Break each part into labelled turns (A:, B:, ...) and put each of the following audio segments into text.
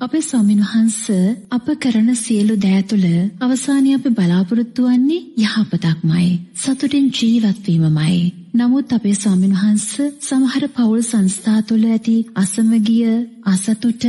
A: අපේ ස්වාමින් වහන්ස අප කරන සියලු දෑ තුළ අවසානයේ අපි බලාපොරොත්තු වෙන්නේ යහපතක්මයි. සතුටින් ජීවත් වීමමයි. නමුත් අපේ ස්වාමින් වහන්ස සමහර පෞල් සංස්ථා තුළ ඇති අසමගිය අසතුට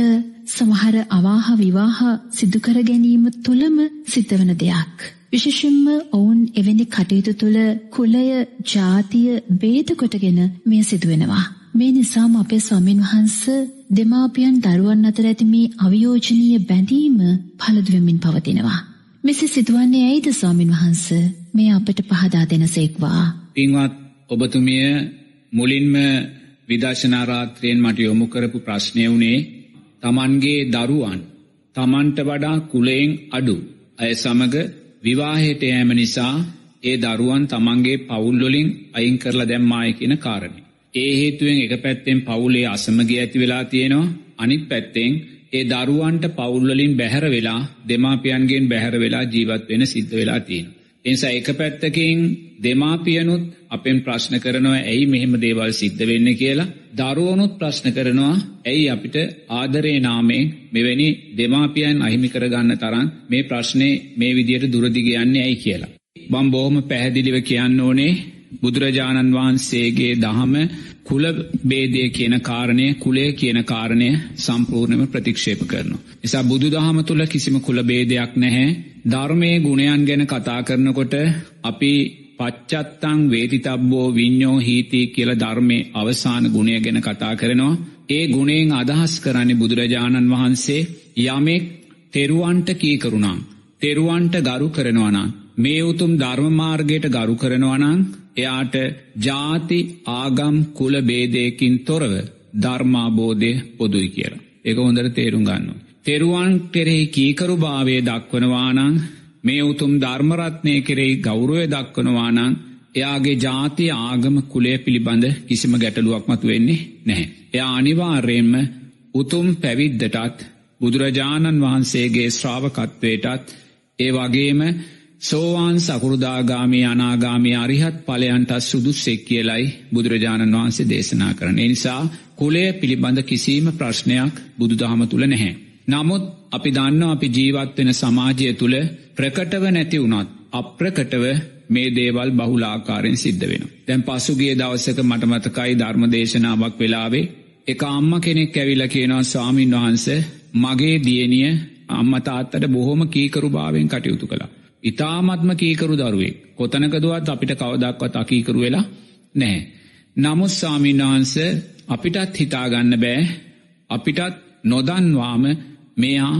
A: සමහර අවාහ විවාහ සිදු කර ගැනීම තුළම සිද්ධවන දෙයක්. විශේෂයෙන්ම ඔවුන් එවැනි කටයුතු තුළ කුලය, ජාතිය ભેද කොටගෙන මෙය සිදුවෙනවා. මේ නිසාම අපේ ස්වාමින් වහන්සේ දෙමාපියන් දරුවන් අතර ඇති මේ අවියෝජනීය බැඳීම පළදු වෙමින් පවතිනවා. මෙසේ සිදුවන්නේ ඇයිද ස්වාමින් වහන්සේ? මේ අපට පහදා දෙනසේක්වා.
B: පින්වත් ඔබතුමිය මුලින්ම විදර්ශනා රාත්‍රියෙන් මට යොමු කරපු ප්‍රශ්නය වුණේ තමන්ගේ දරුවන් තමන්ට වඩා කුලයෙන් අඩු අය සමග විවාහයට යෑම නිසා ඒ දරුවන් තමන්ගේ පවුල්වලින් අයින් කරලා දැම්මාය කියන කාරණය. ඒ හේතුවෙන් එක පැත්තෙන් පවුලේ අසමගිය ඇති වෙලා තියෙනවා අනිත් පැත්තෙන් ඒ දරුවන්ට පවුල්වලින් බැහැර වෙලා දෙමාපියන්ගෙන් බැහැර වෙලා ජීවත් වෙන සිද්ධ වෙලා තියෙනවා. එනිසා එක පැත්තකින් දෙමාපියනුත් අපෙන් ප්‍රශ්න කරනවා ඇයි මෙහෙම දේවල් සිද්ධ වෙන්න කියලා දරුවනුත් ප්‍රශ්න කරනවා ඇයි අපිට ආදරේ නාමයෙන් මෙවැනි දෙමාපියන් අහිමි කරගන්න තරම් මේ ප්‍රශ්නේ මේ විදියට දුරදිග යන්නේ ඇයි කියලා. මම බොහොම පැහැදිලිව කියන්න ඕනේ බුදුරජාණන් වහන්සේගේ දහම කුල බේදය කියන කාරණය කුලේ කියන කාරණය සම්පූර්ණයම ප්‍රතික්ෂේප කරනවා. නිසා බුදු දහම තුළ කිසිම කුල බේදයක් නැහැ ධර්මය ගුණයන් ගැන කතා කරනකොට අපි පච්චත්තං වේතිතබ්බෝ විඤ්ඥෝ හීති කියල ධර්මය අවසාන ගුණය ගැන කතා කරනවා. ඒ ගුණයෙන් අදහස් කරන්නේ බුදුරජාණන් වහන්සේ යමෙක් තෙරුවන්ට කීකරුණං. තෙරුවන්ට ගරු කරනවනං. මේ උතුම් ධර්මමාර්ගයට ගරු කරනවනං එයාට ජාති ආගම් කුල බේදයකින් තොරව ධර්මාබෝධය පොදුයි කියලා. එක හොඳට තේරුම් ගන්නවා. තෙරුවන් කෙරෙහි කීකරු භාවය දක්වනවානං මේ උතුම් ධර්මරත්නය කෙරෙහි ගෞරුවය දක්වනවානං එයාගේ ජාතිය ආගම කුලේ පිළිබඳ කිසිම ගැටලුවක් මතු වෙන්නේ නැහැ. එයා අනිවාර්යෙන්ම උතුම් පැවිද්දටත් බුදුරජාණන් වහන්සේගේ ශ්‍රාවකත්වයටත් ඒ වගේම සෝවාන් සකෘදාගාමී අනාගාමී අරිහත් පලයන්ට සුදුස්සෙක් කියලයි බුදුරජාණන් වහන්සේ දේශනා කරන. නිසා කුලය පිළිබඳ කිසිීම ප්‍රශ්නයක් බුදුදහම තුළ නැහැ. නමුත් අපි දන්න අපි ජීවත්වෙන සමාජය තුළ ප්‍රකටව නැති වුණත් අප්‍රකටව මේ දේවල් බහුලාකාරයෙන් සිද්ධ වෙන. දැන් පසුගේ දවසක මටමතකයි ධර්මදේශනාවක් වෙලාවේ එක අම්ම කෙනෙක් ඇවිල කියනවා ස්වාමීන් වහන්ස මගේ දියනිය අම්මතාත්තට බොහොම කීකරු භාවෙන් කටයුතු කළා. ඉතාමත්ම කීකරු දරුවෙක් කොතනකදුවත් අපිට කවදක්වත් අකීකරු වෙලා නැහැ. නමුත් ස්වාමීන් වහන්ස අපිටත් හිතාගන්න බෑ අපිටත් නොදන්වාම මෙයා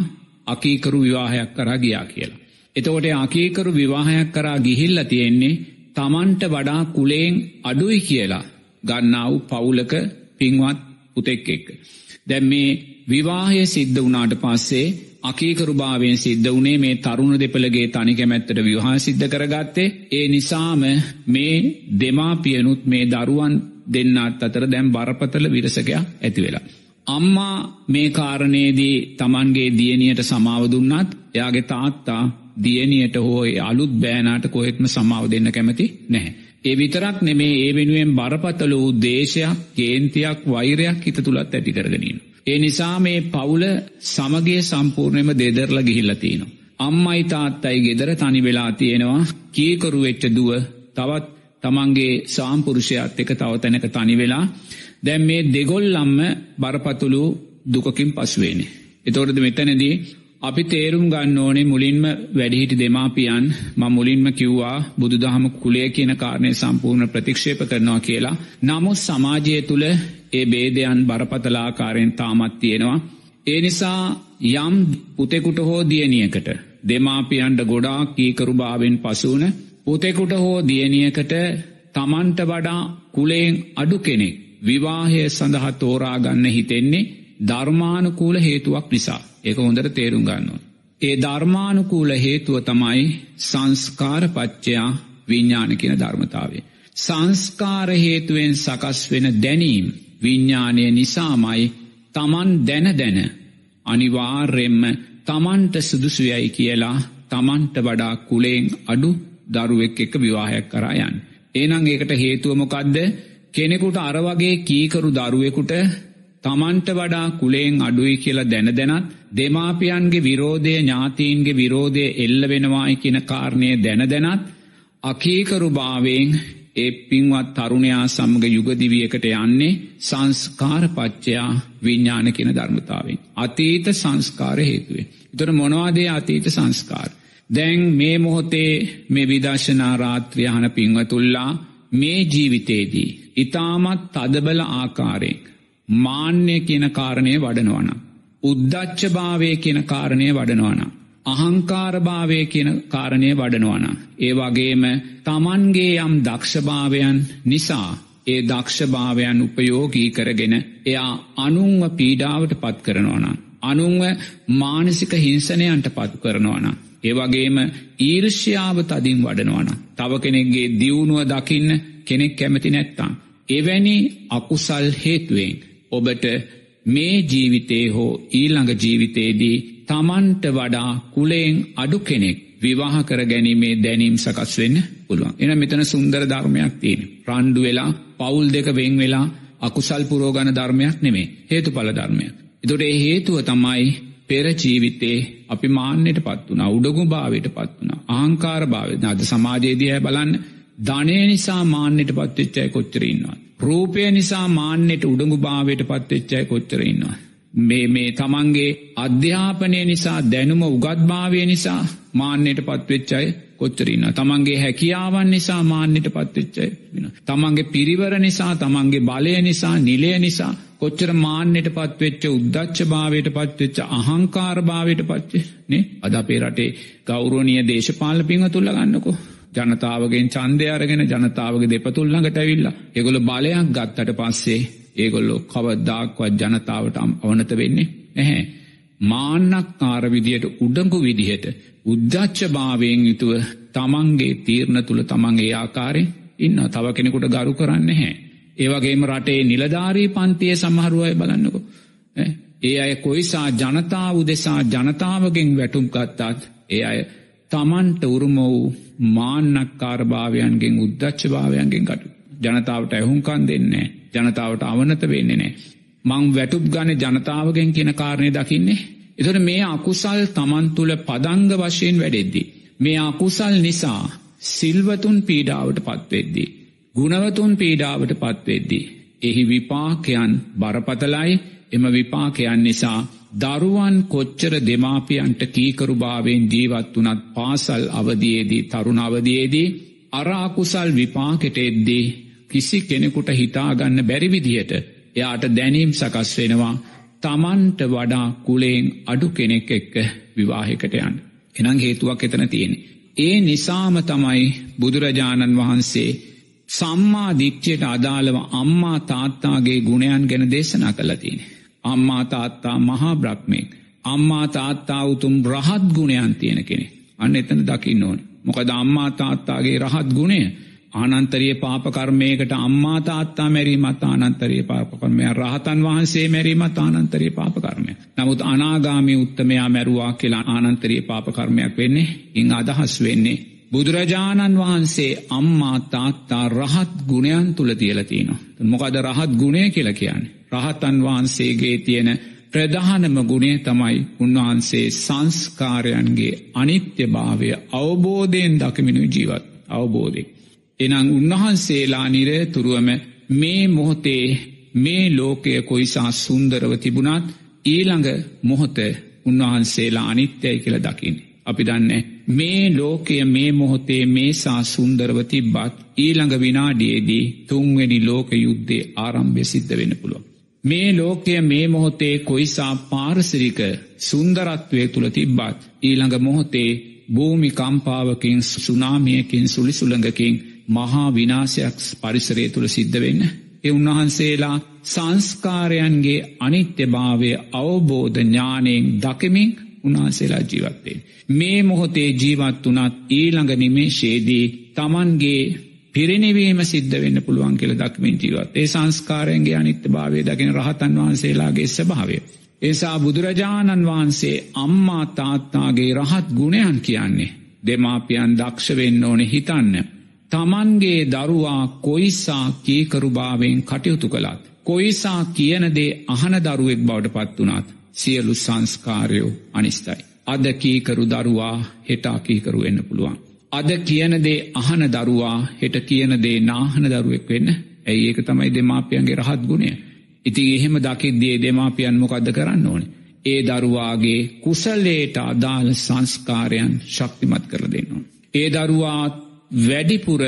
B: අකීකරු විවාහයක් කරා ගියා කියලා. එතකොට අකීකරු විවාහයක් කරා ගිහිල්ල තියෙන්නේ තමන්ට වඩා කුලේෙන් අඩුයි කියලා ගන්නාව පවුලක පින්වත් පුතෙක් එක්ක. දැම් මේ විවාහය සිද්ධ වනාට පස්සේ අකීකරුභාවෙන් සිද්ධ වනේ මේ තරුණ දෙපළගේ තනිකැමැත්තට විවාහ සිද්ධ කරගත්තේ ඒ නිසාම මේ දෙමාපියනුත් මේ දරුවන් දෙන්නත් අතර දැම් බරපතල විරසකයක් ඇති වෙලා. අම්මා මේ කාරණයේදී තමන්ගේ දියනියට සමාව දුන්නත් එයාගේ තාත්තා දියනියට හෝ අලුත් බෑනාට කොහෙත්ම සමාව දෙන්න කැමති නැහැ. ඒ විතරක් නෙමේ ඒ වෙනුවෙන් බරපතල වූ දේශයක් කේන්තියක් වෛරයක් හිත තුළත් ඇති කරගෙනීම. ඒ නිසා මේ පවුල සමගේ සම්පූර්ණයම දෙදරල ගිහිල්ලතිනවා. අම්මයි තාත්තයි ගෙදර තනි වෙලා තියෙනවා කීකරු වෙච්ච දුව තවත් තමන්ගේ සාම්පුරුෂයත් එක තව තැනක තනි වෙලා දැන් මේ දෙගොල්ලම්ම බරපතුළු දුකකින් පසුවේනේ. එතෝටද මෙතනදී අපි තේරුම් ගන්න ඕනේ මුලින්ම වැඩිහිටි දෙමාපියන් ම මුලින්ම කිව්වා බුදුදහම කුලේ කියන කාරණය සම්පූර්ණ ප්‍රතික්ෂේප කරනවා කියලා. නමුත් සමාජය තුළ ඒ බේදයන් බරපතලාකාරයෙන් තාමත් තියෙනවා. ඒ නිසා යම් පුතෙකුට හෝ දියනියකට දෙමාපියන්ට ගොඩා කීකරු භාවෙන් පසුවන පුතෙකුට හෝ දියනියකට තමන්ට වඩා කුලයෙන් අඩු කෙනෙක් විවාහය සඳහා තෝරාගන්න හිතෙන්නේ ධර්මානුකූල හේතුවක් නිසා. ඒක හොඳට තේරුම් ගන්නවා. ඒ ධර්මානුකූල හේතුව තමයි සංස්කාරපච්චයා විඤ්ඥාන කියන ධර්මතාවේ. සංස්කාර හේතුවෙන් සකස් වෙන දැනීම් විඤ්ඥානය නිසාමයි තමන් දැන දැන අනිවාර්යෙන්ම තමන්ට සුදුසුයයි කියලා තමන්ට වඩා කුලයෙන් අඩු දරුවෙක් එක විවාහයක් කරායන්. ඒනං ඒකට හේතුවමොකක්ද කෙනෙකුට අරවගේ කීකරු දරුවෙකුට තමන්ට වඩා කුලයෙන් අඩුයි කියලා දැන දැනත් දෙමාපියන්ගේ විරෝධය ඥාතීන්ගේ විරෝධය එල්ල වෙනවායි කියන කාරණය දැන දැනත් අකීකරු භාවයෙන් ඒ පින්වත් තරුණයා සමග යුගදිවියකට යන්නේ සංස්කාරපච්චයා විඤ්ඥාන කියන ධර්මතාවෙන්. අතීත සංස්කාර හේතුවේ. තොර මොනවාදේ අතීත සංස්කාර. දැන් මේ මොහොතේ මේ විදර්ශනා රාත්‍රියහන පින්වතුල්ලා මේ ජීවිතේදී. ඉතාමත් තදබල ආකාරයෙන්. මාන්‍ය කියන කාරණය වඩනවන. උද්දච්චභාවය කියන කාරණය වඩනවන. අහංකාරභාවය කියන කාරණය වඩනවන. ඒ වගේම තමන්ගේ යම් දක්ෂභාවයන් නිසා ඒ දක්ෂභාවයන් උපයෝගී කරගෙන එයා අනුන්ව පීඩාවට පත් කරනවන. අනුන්ව මානසික හිංසනයන්ට පත් කරනවන. ඒවගේම ඊර්ෂ්‍යාව තදින් වඩනවන. තව කෙනෙක්ගේ දියුණුව දකින්න කෙනෙක් කැමති නැත්තං. එවැනි අකුසල් හේතුවෙන් ඔබට මේ ජීවිතේ හෝ ඊළඟ ජීවිතේදී තමන්ට වඩා කුලයෙන් අඩු කෙනෙක් විවාහ කර ගැනීමේ දැනීම් සකස් වෙන්න පුළුවන්. එන මෙතන සුන්දර ධර්මයක් තියෙන. රණ්ඩු වෙලා පවුල් දෙක වෙන් වෙලා අකුසල් පුරෝගණ ධර්මයක් නෙමේ හේතු පල ධර්මයක්. එතොට ඒ හේතුව තමයි පෙර ජීවිතේ අපි මාන්‍යයට පත් වුණ උඩගු භාවයට පත් වුණ ආංකාර භාව අද සමාජයේදය බලන්න ධනය නිසා මාන්‍යයට පත්වෙච්චයි කොච්චරන්නවා. රූපය නිසා මාන්‍යට උඩඟු භාවයට පත්වෙච්චයි කොච්චරන්නවා. මේ මේ තමන්ගේ අධ්‍යාපනය නිසා දැනුම උගත්භාවය නිසා මාන්‍යයට පත්වෙච්චයි කොච්චරන්න. තමන්ගේ හැකියාවන් නිසා මාන්‍යයට පත්වෙච්චයි වෙන. තමන්ගේ පිරිවර නිසා තමන්ගේ බලය නිසා නිලය නිසා කොච්චර මාන්‍යයට පත්වෙච්ච උද්දච්ච භාවයට පත්වෙච්ච අහංකාර භාවයට පච්චේ නේ අද අපේ රටේ ගෞරෝණිය දේශපාල පිංහ තුල්ල ගන්නකෝ. ජනතාවගෙන් චන්දය අරගෙන ජනතාවගේ දෙපතුල්ලඟට ඇවිල්ලා එගොල බලයක් ගත්තට පස්සේ ඒගොල්ලො කවදදාක්වත් ජනතාවට අවනත වෙන්නේ නැහැ. මාන්නක් කාරවිදියට උඩඟු විදිහට උද්දච්ච භාවයෙන් යුතුව තමන්ගේ තීරණ තුළ තමන්ගේ ආකාරයෙන් ඉන්න තව කෙනෙකුට ගරු කරන්න හැ. ඒවගේම රටේ නිලධාරී පන්තිය සමහරුවය බලන්නකෝ. ඒ අය කොයිසා ජනතාව උදෙසා ජනතාවගෙන් වැටුම් ගත්තාත් ඒ අය තමන්ට උරුම වූ මාන්නක්කාරභාවයන්ගෙන් උද්දච්ච භාවයන්ගෙන් කටු. ජනතාවට ඇහුන්කන් දෙන්නේ. ජනතාවට අවනත වෙන්නේ නෑ. මං වැටුප් ගන ජනතාවගෙන් කියන කාරණය දකින්නේ. එතොට මේ අකුසල් තමන් තුළ පදංග වශයෙන් වැඩෙද්දි. මේ අකුසල් නිසා සිල්වතුන් පීඩාවට පත්වෙද්දී. ගුණවතුන් පීඩාවට පත්වෙද්දී. එහි විපාකයන් බරපතලයි එම විපාකයන් නිසා දරුවන් කොච්චර දෙමාපියන්ට කීකරු භාවෙන් ජීවත් වනත් පාසල් අවදයේදී තරුණ අවදයේදී අරාකුසල් විපාකෙට එද්දී කිසි කෙනෙකුට හිතාගන්න බැරිවිදිහට එයාට දැනීම් සකස් වෙනවා තමන්ට වඩා කුලයෙන් අඩු කෙනෙක් එක්ක විවාහකට යන්න. එනං හේතුවක් එතන තියෙන. ඒ නිසාම තමයි බුදුරජාණන් වහන්සේ සම්මා දිච්චයට අදාළව අම්මා තාත්තාගේ ගුණයන් ගැන දේශනා කළතියෙන. අම්මා තාත්තා මහා බ්‍රක්්මෙක්. අම්මා තාත්තා උතුම් රහත් ගුණයන් තියෙන කෙනෙ. අන්න එතන දකින්න ඕන. මොකද අම්මා තාත්තාගේ රහත් ගුණය ආනන්තරිය පාපකර්මයකට අම්මා තාත්තා මැරීමත් ආනන්තරිය පාපකර්මය රහතන් වහන්සේ මැරීමත් ආනන්තරිය පාපකර්මය. නමුත් අනාගාමි උත්තමයා මැරුවා කියලා ආනන්තරිය පාපකර්මයක් වෙන්නේ ඉං අදහස් වෙන්නේ. බුදුරජාණන් වහන්සේ අම්මා තාත්තා රහත් ගුණයන් තුළ තියලතිනවා. මොකද රහත් ගුණය කියල කියන්නේ. රහතන් වහන්සේගේ තියෙන ප්‍රධානම ගුණේ තමයි උන්වහන්සේ සංස්කාරයන්ගේ අනිත්‍ය භාවය අවබෝධයෙන් දකිමිනු ජීවත් අවබෝධය. එනං උන්වහන්සේලා නිරය තුරුවම මේ මොහොතේ මේ ලෝකය කොයිසා සුන්දරව තිබුණත් ඊළඟ මොහොත උන්වහන්සේලා අනිත්‍යයි කියල දකිින්. අපි දන්න මේ ලෝකය මේ මොහොතේ මේසා සුන්දරව තිබ්බත් ඊළඟ විනාඩියේදී තුන්වෙනි ලෝක යුද්ධේ ආරම්භය සිද්ධ වෙන පුළුව. මේ ලෝකය මේ මොහොතේ කොයිසා පාරසිරික සුන්දරත්වය තුළ තිබ්බත් ඊළඟ මොහොතේ භූමි කම්පාවකින් සුනාමියකින් සුළි සුළඟකින් මහා විනාසයක් පරිසරය තුළ සිද්ධ වෙන්න. එ උන්වහන්සේලා සංස්කාරයන්ගේ අනිත්‍ය භාවය අවබෝධ ඥානයෙන් දකමින් උන්වහන්සේලා ජීවත්වේ. මේ මොහොතේ ජීවත් වනත් ඊළඟ නිමේශේදී තමන්ගේ පිරිනිවීම සිද්ධ වෙන්න පුළුවන් කියල දක්මින් ජීවත් ඒ සංස්කාරයන්ගේ අනිත්‍ය භාවය දකින රහතන් වහන්සේලාගේ ස්භාවය. ඒසා බුදුරජාණන් වහන්සේ අම්මා තාත්තාගේ රහත් ගුණයන් කියන්නේ දෙමාපියන් දක්ෂ වෙන්න ඕන හිතන්න. තමන්ගේ දරුවා කොයිසා කීකරුභාවෙන් කටයුතු කළත්. කොයිසා කියනදේ අහන දරුවෙක් බවට පත් වනාත් සියලු සංස්කාරයෝ අනිස්තයි. අද කීකරු දරුවා හෙටා කීකරු වෙන්න පුළුවන්. අද කියනදේ අහන දරුවා හෙට කියනදේ නාහන දරුවෙක් වෙන්න ඇයි ඒක තමයි දෙමාපියන්ගේ රහත් ගුණේ. ඉතින් එහෙම දකිද්දේ දෙමාපියන් මොකක්ද කරන්න ඕනේ. ඒ දරුවාගේ කුසල්ලේට අදාළ සංස්කාරයන් ශක්තිමත් කර දෙන්නවා. ඒ දරුවා වැඩිපුර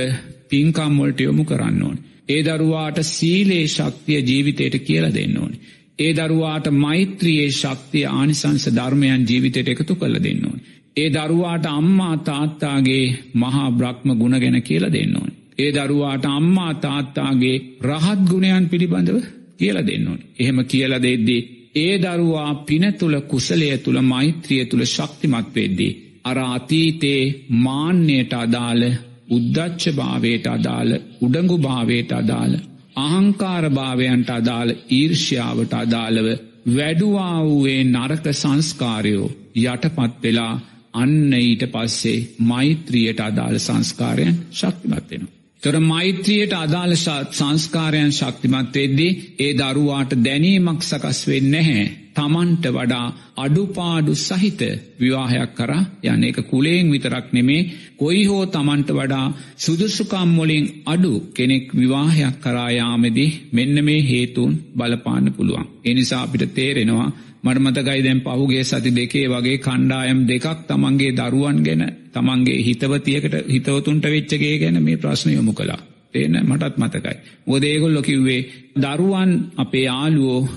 B: පින්කම්වලට යොමු කරන්න ඕන. ඒ දරුවාට සීලේ ශක්තිය ජීවිතයට කියල දෙන්න ඕන. ඒ දරුවාට මෛත්‍රයේ ශක්තිය ආනිසංස ධර්මයන් ජීවිතයට එකතු කළ දෙන්න ඕන. ඒ දරුවාට අම්මා තාත්තාගේ මහා බ්‍රහ්ම ගුණ ගැන කියල දෙන්න ඕන. ඒ දරුවාට අම්මා තාත්තාගේ රහත් ගුණයන් පිළිබඳව කියල දෙන්න ඕන. එහෙම කියල දෙද්දී. ඒ දරුවා පින තුළ කුසලය තුළ මෛත්‍රිය තුළ ශක්තිමත් වෙද්දී. අර අතීතේ මාන්‍යයට අදාළ උද්දච්ච භාවයට අදාළ උඩඟු භාවයට අදාළ අහංකාර භාවයන්ට අදාළ ඊර්ෂ්‍යාවට අදාළව වැඩුවා වූයේ නරක සංස්කාරයෝ යටපත් වෙලා අන්න ඊට පස්සේ මෛත්‍රියයට අදාළ සංස්කාරයන් ශක්තිමත්වෙනවා. තොර මෛත්‍රියයට අදාළ සංස්කාරයන් ශක්තිමත් වෙද්දී ඒ දරුවාට දැනීමක් සකස් වෙන්න හැ. තමන්ට වඩා අඩුපාඩු සහිත විවාහයක් කර යන එක කුලයෙන් විතරක් නෙමේ කොයි හෝ තමන්ට වඩා සුදුසුකම්මොලින් අඩු කෙනෙක් විවාහයක් කරායාමෙදි මෙන්න මේ හේතුන් බලපාන්න පුළුවන්. එනිසා අපිට තේරෙනවා මටමතකයි දැන් පහුගේ සති දෙකේ වගේ කණ්ඩායම් දෙකක් තමන්ගේ දරුවන් ගැන තමන්ගේ හිතවතියකට හිතවතුන්ට වෙච්චගේ ගැන මේ ප්‍රශ්න යොමු කලා. තේන මටත් මතකයි. ෝදේගොල්ලො කිව්වේ දරුවන් අපේ ආලුවෝ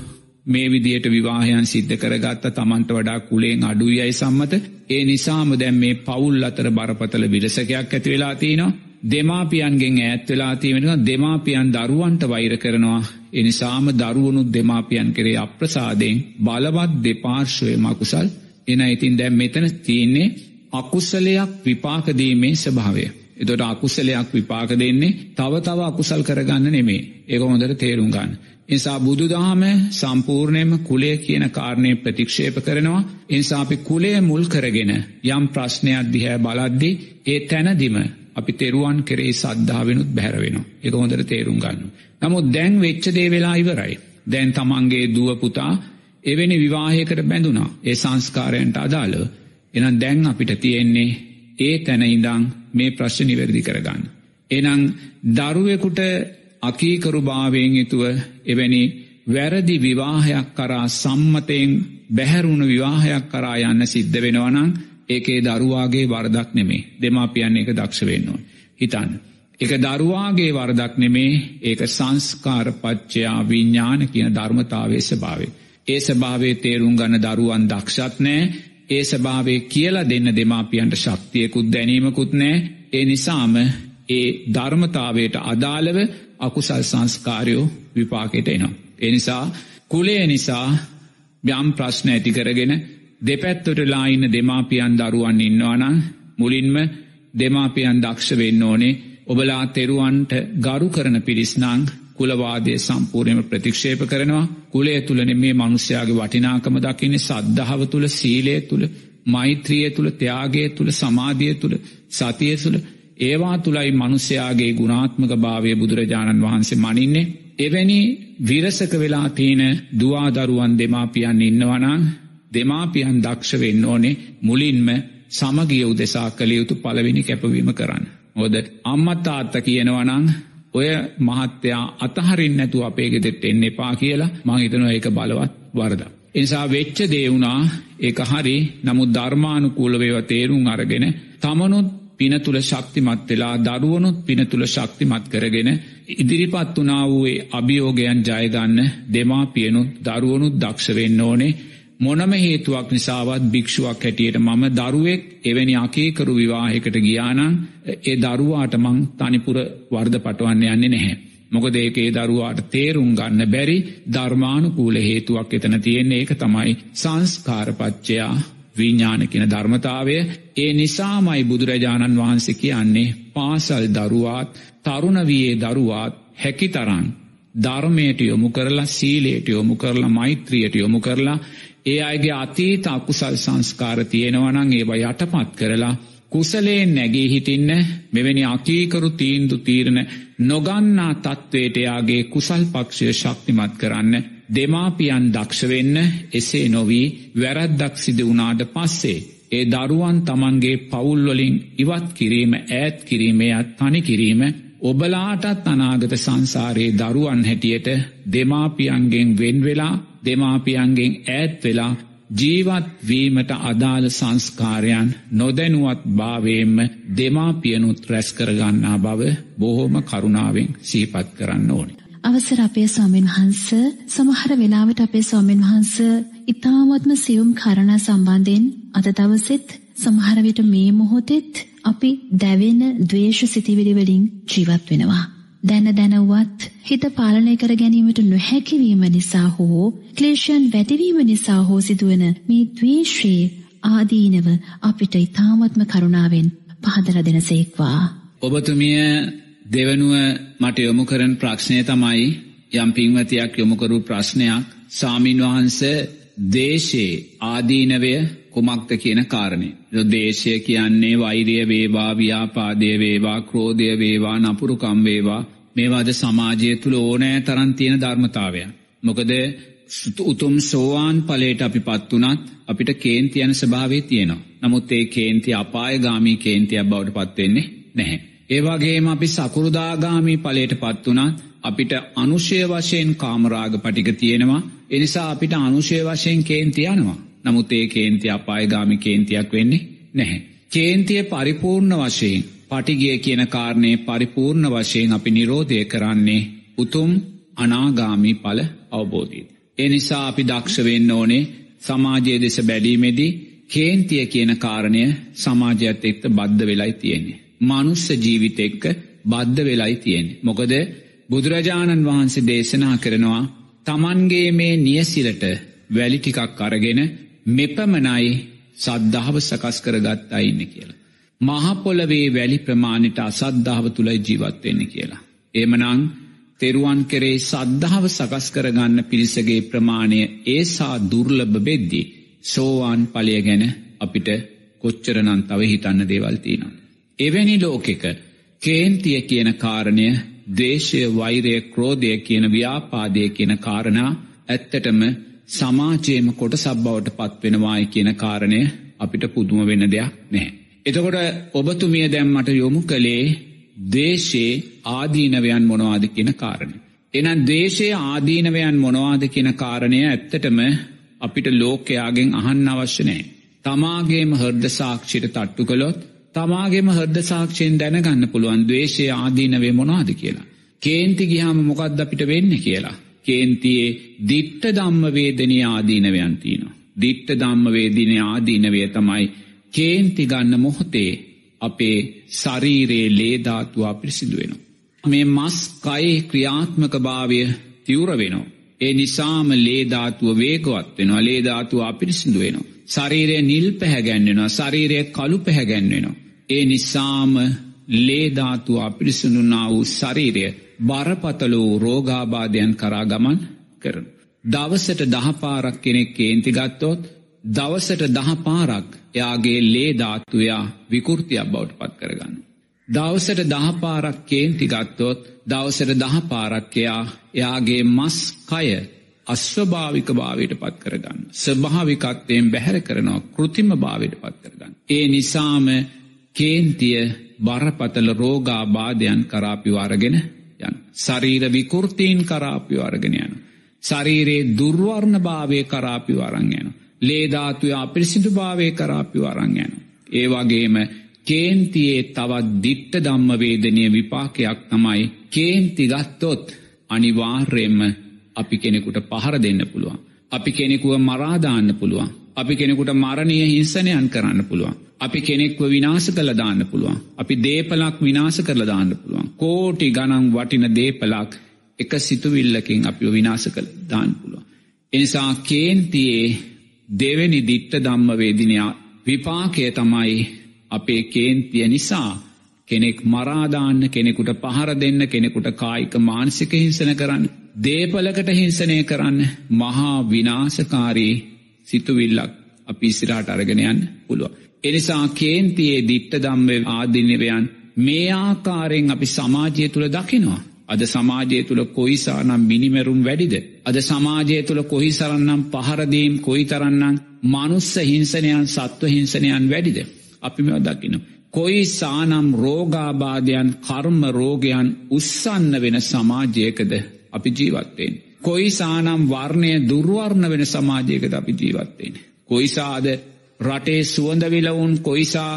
B: මේ විදියට විවාහයන් සිද්ධ කරගත්ත තමන්ට වඩා කුලේෙන් අඩුයයි සම්මත. ඒ නිසාම දැම් මේ පවුල් අතර බරපතල විලසකයක් ඇති වෙලා තියනවා දෙමාපියන්ගෙන් ඈත් වෙලා තියෙන දෙමාපියන් දරුවන්ට වෛර කරනවා. එනිසාම දරුවනුත් දෙමාපියන් කරේ අප්‍රසාදයෙන් බලවත් දෙපාර්ශ්වය මකුසල්. එන ඉතින් දැම් මෙතන තියන්නේ අකුස්සලයක් විපාකදීමේ ස්භාවය. එතොට අකුසලයක් විපාක දෙන්නේ තව තව අකුසල් කරගන්න නෙමේ ඒක හොඳට තේරුම් ගන්න. නිසා බුදුදහම සම්පූර්ණයම කුලය කියන කාරණය ප්‍රතික්ෂේප කරනවා එනිසාපි කුලය මුල් කරගෙන යම් ප්‍රශ්නයක් දිහැ බලද්දි ඒ තැනදිම අපි තෙරුවන් කෙරේ සද්ධාවෙනුත් බැහැරවෙනවා එක හොඳට තේරුම් ගන්න. නමුත් දැන් වෙච්චදේ වෙලා ඉවරයි. දැන් තමන්ගේ දුවපුතා එවැනි විවාහයකට බැඳුනා ඒ සංස්කාරයන්ට අදාළ එනම් දැන් අපිට තියෙන්නේ ඒ තැනයිදං මේ ප්‍රශ්න නිවැරදි කරගන්න. එනං දරුවෙකුට අකීකරු භාවයෙන් යුතුව එවැනි වැරදි විවාහයක් කරා සම්මතයෙන් බැහැරුණු විවාහයක් කරා යන්න සිද්ධ වෙනවනං ඒකේ දරුවාගේ වරදක් නෙමේ දෙමාපියන්න එක දක්ෂ වෙන්නවා. හිතන්න. එක දරුවාගේ වරදක් නෙමේ ඒක සංස්කාරපච්චයා විඤ්ඥාන කියන ධර්මතාවේ ස්භාවේ. ඒ ස්භාවේ තේරුම් ගන්න දරුවන් දක්ෂත් නෑ ඒ ස්භාවේ කියලා දෙන්න දෙමාපියන්ට ශක්තියකුත් දැනීමකුත් නෑ ඒ නිසාම ඒ ධර්මතාවයට අදාළව අකුසල් සංස්කාරයෝ විපාකෙට එනවා. එනිසා කුලේ නිසා යම් ප්‍රශ්න ඇති කරගෙන දෙපැත්තොටලා ඉන්න දෙමාපියන් දරුවන් ඉන්නවානං මුලින්ම දෙමාපියන් දක්ෂ වෙන්න ඕනේ ඔබලා තෙරුවන්ට ගරු කරන පිරිස්නං කුලවාදය සම්පූර්ණයම ප්‍රතික්ෂේප කරනවා. කුලේ තුළන මේ මනුස්්‍යයාගේ වටිනාකම දකින්නේ සද්ධාව තුළ සීලය තුළ මෛත්‍රිය තුළ ත්‍යයාගේ තුළ සමාධිය තුළ සතිය තුළ ඒවා තුළයි මනුස්්‍යයාගේ ගුණාත්මක භාවය බුදුරජාණන් වහන්සේ මනින්නේ. එවැනි විරසක වෙලා තියෙන දවාදරුවන් දෙමාපියන් ඉන්නවනං දෙමාපියන් දක්ෂ වෙන්න ඕනේ මුලින්ම සමගිය උදෙසා කළ යුතු පලවෙනි කැපවීම කරන්න. හොද අම්මත් ආත්ත කියනවනං ඔය මහත්තයා අතහරින් නැතු අපේ ගෙතෙත් එන්න එපා කියලා මංහිතන ඒක බලවත් වරද. එනිසා වෙච්ච දේවුණා ඒක හරි. නමුත් ධර්මානුකූලවේව තේරුම් අරගෙන තමනුත් පින තුළ ශක්තිමත් වෙලා දරුවනුත් පින තුළ ශක්තිමත් කරගෙන ඉදිරිපත් වනා වූේ අභියෝගයන් ජයගන්න දෙමාපියනුත් දරුවනුත් දක්ෂ වෙන්න ඕනේ. මොනම හේතුවක් නිසාවත් භික්ෂුවක් හැටියට මම දරුවෙක් එවැනි අකේකරු විවාහකට ගියානං ඒ දරුවාට මං තනිපුර වර්ධ පටවන්න යන්නේ නැහැ. මොකද ඒකේ දරුවාට තේරුම් ගන්න බැරි ධර්මානුකූල හේතුවක් එතන තියෙන්නේ ඒක තමයි සංස්කාරපච්චයා විඤ්ඥාන කියන ධර්මතාවය ඒ නිසාමයි බුදුරජාණන් වහන්සේ කියන්නේ පාසල් දරුවාත් තරුණවයේ දරුවාත් හැකි තරන් ධර්මයට යොමු කරලා සීලයට යොමු කරලා මෛත්‍රියට යොමු කරලා ඒ අයගේ අතීත අකුසල් සංස්කාර තියෙනවනං ඒවා යටපත් කරලා කුසලයෙන් නැගී හිටින්න මෙවැනි අකීකරු තීන්දු තීරණ නොගන්නා තත්ත්වයට යාගේ කුසල් පක්ෂය ශක්තිමත් කරන්න දෙමාපියන් දක්ෂවෙන්න එසේ නොවී වැරද්දක් සිද වුණාට පස්සේ ඒ දරුවන් තමන්ගේ පවුල්වලින් ඉවත් කිරීම ඈත් කිරීමයත් තනි කිරීම ඔබලාටත් අනාගත සංසාරයේ දරුවන් හැටියට දෙමාපියන්ගෙන් වෙන්වෙලා දෙමාපියන්ගෙන් ඈත් වෙලා ජීවත්වීමට අදාළ සංස්කාරයන් නොදැනුවත් භාවයෙන්ම දෙමාපියනුත් රැස්කරගන්නා බව බොහෝම කරුණාවෙන් සීපත් කරන්න ඕනි.
A: අවසර අපේ ස්වාමීන් වහන්ස සමහර වෙලාවට අපේ ස්වාමීන් වහන්ස ඉතාමත්ම සියුම් කරණ සම්බන්ධයෙන් අද දවසෙත් සමහර විට මේ මොහොතෙත් අපි දැවෙන ද්වේෂ සිතිවිලි වලින් ජීවත් වෙනවා. දැන දැනවත් හිත පාලනය කර ගැනීමට නොහැකිවීම නිසා හෝ ක්ලේශයන් වැඩිවීම නිසා හෝ සිදුවන මේ ද්වේෂයේ ආදීනව අපිට ඊ타මත්ම කරුණාවෙන් පහදලා දෙනසේක්වා.
B: ඔබතුමිය දෙවනුව මට යොමු කරන ප්‍රශ්නය තමයි යම් පින්වතියක් යොමුකරු ප්‍රශ්නයක් සාමීන් වහන්ස දේශයේ ආදීනවය කුමක්ද කියන කාරණය. දේශය කියන්නේ වෛරිය වේවා ව්‍යාපාදය වේවා ක්‍රෝධය වේවා නපුරුකම් වේවා මේවාද සමාජය තුළ ඕනෑ තරන් තියෙන ධර්මතාවය. මොකද උතුම් සෝවාන් පලේට අපි පත් වනත් අපිට කේන්ති යන ස්භාවේ තියෙනවා. නමුත් ඒ කේන්ති අපාය ගාමී කේන්තියක් බවට පත්වෙන්නේ නැහැ. ඒවාගේම අපි සකුරුදාගාමී පලේට පත් වනත් අපිට අනුෂය වශයෙන් කාමරාග පටික තියෙනවා එනිසා අපිට අනුෂය වශයෙන් කේන්ති යනවා. නමුත් ඒ කේන්ති අපාය ගාමි කේන්තියක් වෙන්නේ නැහැ. කේන්තිය පරිපූර්ණ වශයෙන් පටිගිය කියන කාරණය පරිපූර්ණ වශයෙන් අපි නිරෝධය කරන්නේ උතුම් අනාගාමී පල අවබෝධීද. එනිසා අපි දක්ෂවෙන්න ඕනේ සමාජයේ දෙස බැඩීමේදී කේන්තිය කියන කාරණය සමාජයත් එක්ත බද්ධ වෙලයි තියෙන්නේ. මනුස්ස ජීවිත එක්ක බද්ධ වෙලයි තියෙන්නේ. මොකද බුදුරජාණන් වහන්සේ දේශනා කරනවා තමන්ගේ මේ නියසිලට වැලි ටිකක් අරගෙන මෙපමණයි සද්ධාව සකස් කරගත්තා ඉන්න කියලා. මහපොලවේ වැලි ප්‍රමාණිට අසද්ධාව තුළයි ජීවත්වෙන්න කියලා. එමනං තෙරුවන් කරේ සද්ධාව සකස් කරගන්න පිරිසගේ ප්‍රමාණය ඒසා දුර්ලභ බෙද්දී සෝවාන් පලය ගැන අපිට කොච්චරනන් තව හිතන්න දේවල්තිීනම්. එවැනි ලෝකෙක කේන්තිය කියන කාරණය දේශය වෛරය ක්‍රෝධය කියන ව්‍යාපාදය කියන කාරණා ඇත්තටම සමාජයම කොට සබ්බවට පත්වෙනවායි කියන කාරණය අපිට පුදුම වෙන දෙයක් නෑ. එතකොට ඔබතුමිය දැම්මට යොමු කළේ දේශයේ ආදීනවයන් මොනවාද කියන කාරණය. එනම් දේශයේ ආදීනවයන් මොනවාද කියන කාරණය ඇත්තටම අපිට ලෝකයාගෙන් අහන්න අවශ්‍යනෑ. තමාගේම හර්ද සාක්ෂිට තට්ටු කළොත් තමාගේම හර්ද සාක්ෂයෙන් දැනගන්න පුළුවන් දවේශය ආදීනවේ මොනාද කියලා. කේන්ති ගිහාම මොකක්ද අපිට වෙන්න කියලා. කේන්තියේ දිට්ට දම්ම වේදනය ආදීනවයන්තිනවා. දිට්ට දම්ම වේදිනය ආදීනවය තමයි කේන්ති ගන්න මොහොතේ අපේ ශරීරයේ ලේධාතුවා පිරිසිදු වෙනවා. මේ මස් කයේ ක්‍රියාත්මක භාවය තිවර වෙනවා. ඒ නිසාම ලේධාතුව වේගවත් වෙනවා ලේධාතුව අපිරිසිදු වෙනවා. ශරීරය නිල් පැහැගැන්වෙනවා ශරීරය කළු පැහැගැන්වෙනවා. ඒ නිසාම ලේධාතුව අපිරිසුනුනා වූ ශරීරය බරපතලෝ රෝගාබාධයන් කරා ගමන් කරන. දවසට දහපාරක් කෙනෙක් කේන්ති ගත්තොත් දවසට දහපාරක් එයාගේ ලේධාත්තුවයා විකෘතියක් බවට පත් කරගන්න. දවසට දහපාරක් කේන්ති ගත්තොත් දවසට දහපාරක්කයා එයාගේ මස් කය අස්වභාවික භාවයට පත් කරගන්න. ස්භාවිකත්වයෙන් බැහැර කරනවා කෘතිම භාවයට පත් කරගන්න. ඒ නිසාම කේන්තිය බරපතල රෝගාබාධයන් කරාපිවාරගෙන යන. ශරීර විකෘතීන් කරාපිවාරගෙන යන. ශරීරයේ දුර්වර්ණ භාවය කරාපිවාරං යන. ලේධාතුය අපිරිසිදු භාවය කරාපිවාරං යන. ඒ වගේම කේන්තියේ තවත් දිට්ට දම්මවේදනය විපාකයක් තමයි කේන්ති ගත්තොත් අනිවාර්යෙන්ම අපි කෙනෙකුට පහර දෙන්න පුළුවන්. අපි කෙනෙකුව මරාදාන්න පුළුවන්. අපි කෙනෙකුට මරණය හිංසනයන් කරන්න පුළුවන්. අපි කෙනෙක්ව විනාස කළ දාන්න පුළුවන්. අපි දේපලක් විනාස කරල දාන්න පුළුවන්. කෝටි ගනන් වටින දේපලක් එක සිතුවිල්ලකින් අපි විනාස කළ දාන්න පුළුවන්. එනිසා කේන්තියේ දෙවැනි දිට්ට දම්මවේදිනයා විපාකය තමයි අපේ කේන්තිය නිසා කෙනෙක් මරාදාන්න කෙනෙකුට පහර දෙන්න කෙනෙකුට කායික මානසික හිංසන කරන්න දේපලකට හිංසනය කරන්න මහා විනාශකාරී සිතුවිල්ලක් අපි ඉසිරහට අරගෙන යන්න පුළුව. එනිසා කේන්තියේ දිට්ට දම්ව ආදිනවයන් මේ ආකාරයෙන් අපි සමාජය තුළ දකිනවා. අද සමාජය තුළ කොයිසා නම් මිනිමැරුම් වැඩිද. අද සමාජය තුළ කොහි සරන්නම් පහරදීම් කොයි තරන්නම් මනුස්ස හිංසනයන් සත්ව හිංසනයන් වැඩිද. අපි මෙ දකින. කොයි සානම් රෝගාබාධයන් කර්ම රෝගයන් උත්සන්න වෙන සමාජයකද අපි ජීවත්තයෙන්. කොයි සානම් වර්ණය දුර්වර්ණ වෙන සමාජයකද අපි ජීවත්තයෙන්. කොයිසාද රටේ සුවඳවිලවුන් කොයිසා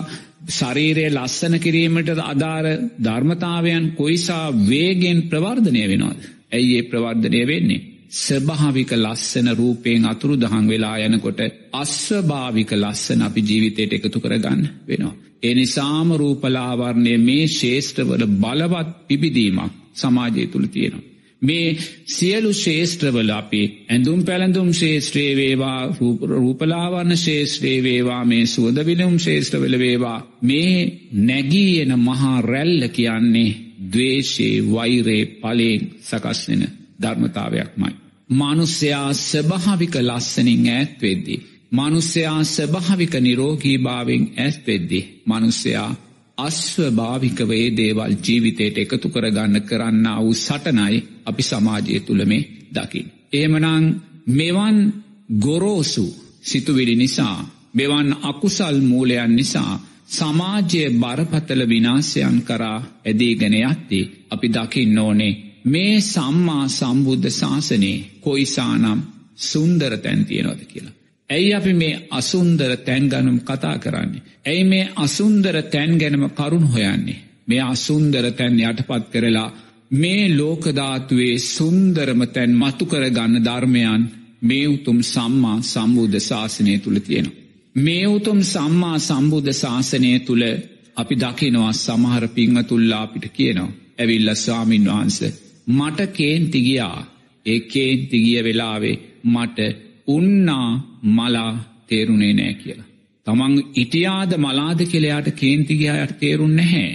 B: ශරීරය ලස්සන කිරීමට අදාර ධර්මතාවයන් කොයිසා වේගෙන් ප්‍රවර්ධනය වෙනවාද. ඇයි ඒ ප්‍රවර්ධනය වෙන්නේ. ස්භාවික ලස්සන රූපයෙන් අතුරු දහන් වෙලා යනකොට අස්වභාවික ලස්සන අපි ජීවිතයට එකතු කරගන්න වෙනවා. එනිසාම රූපලාවර්ණය මේ ශේෂත්‍රවල බලවත් පිබිදීමක් සමාජය තුළ තියෙනවා. මේ සියලු ශේෂත්‍රවල අපි ඇඳුම් පැළඳුම් ශේෂත්‍රේ වේවා රූපලාවන්න ශේෂත්‍රේ වේවා මේ සුවදවිලුම් ශේෂ්ත්‍රවල වේවා මේ නැගී එන මහා රැල්ල කියන්නේ දවේශයේ වෛරේ පලයෙන් සකස්වෙන ධර්මතාවයක්මයි. මනුස්්‍යයා ස්භාවික ලස්සනින් ඇත්වෙද්දී. මනුස්්‍යයා ස්භාවික නිරෝගී භාවෙන් ඇත්වෙද්දි. මනුස්්‍යයා අස්වභාවිකවේ දේවල් ජීවිතයට එකතු කරගන්න කරන්න වූ සටනයි අපි සමාජය තුළ මේ දකිින්. ඒමනං මෙවන් ගොරෝසු සිතුවිලි නිසා මෙවන් අකුසල් මූලයන් නිසා සමාජයේ බරපතල විනාසයන් කරා ඇදීගෙන යත්ති අපි දකින්න ඕනේ මේ සම්මා සම්බුද්ධ ශාසනයේ කොයිසානම් සුන්දර තැන් තියෙනවද කියලා. ඇයි අපි මේ අසුන්දර තැන් ගනුම් කතා කරන්නේ. ඇයි මේ අසුන්දර තැන් ගැනම කරුණ හොයන්නේ. මේ අසුන්දර තැන් යටපත් කරලා මේ ලෝකධාතුවේ සුන්දරම තැන් මතුකර ගන්න ධර්මයන් මේ උතුම් සම්මා සම්බුද්ධ ශාසනය තුළ තියෙන. මේ උතුම් සම්මා සම්බුද්ධ ශාසනය තුළ අපි දකිනවා සමහර පිංහතුල්ලා අපිට කියනවා. ඇවිල්ල ස්වාමීන් වහන්ස. මට කේන්තිගියා ඒ කේන්තිගිය වෙලාවේ මට උන්නා මලා තේරුණේ නෑ කියලා. තමන් ඉටියාද මලාද කෙළයාට කේන්තිගයායට තේරුන් නැහැ.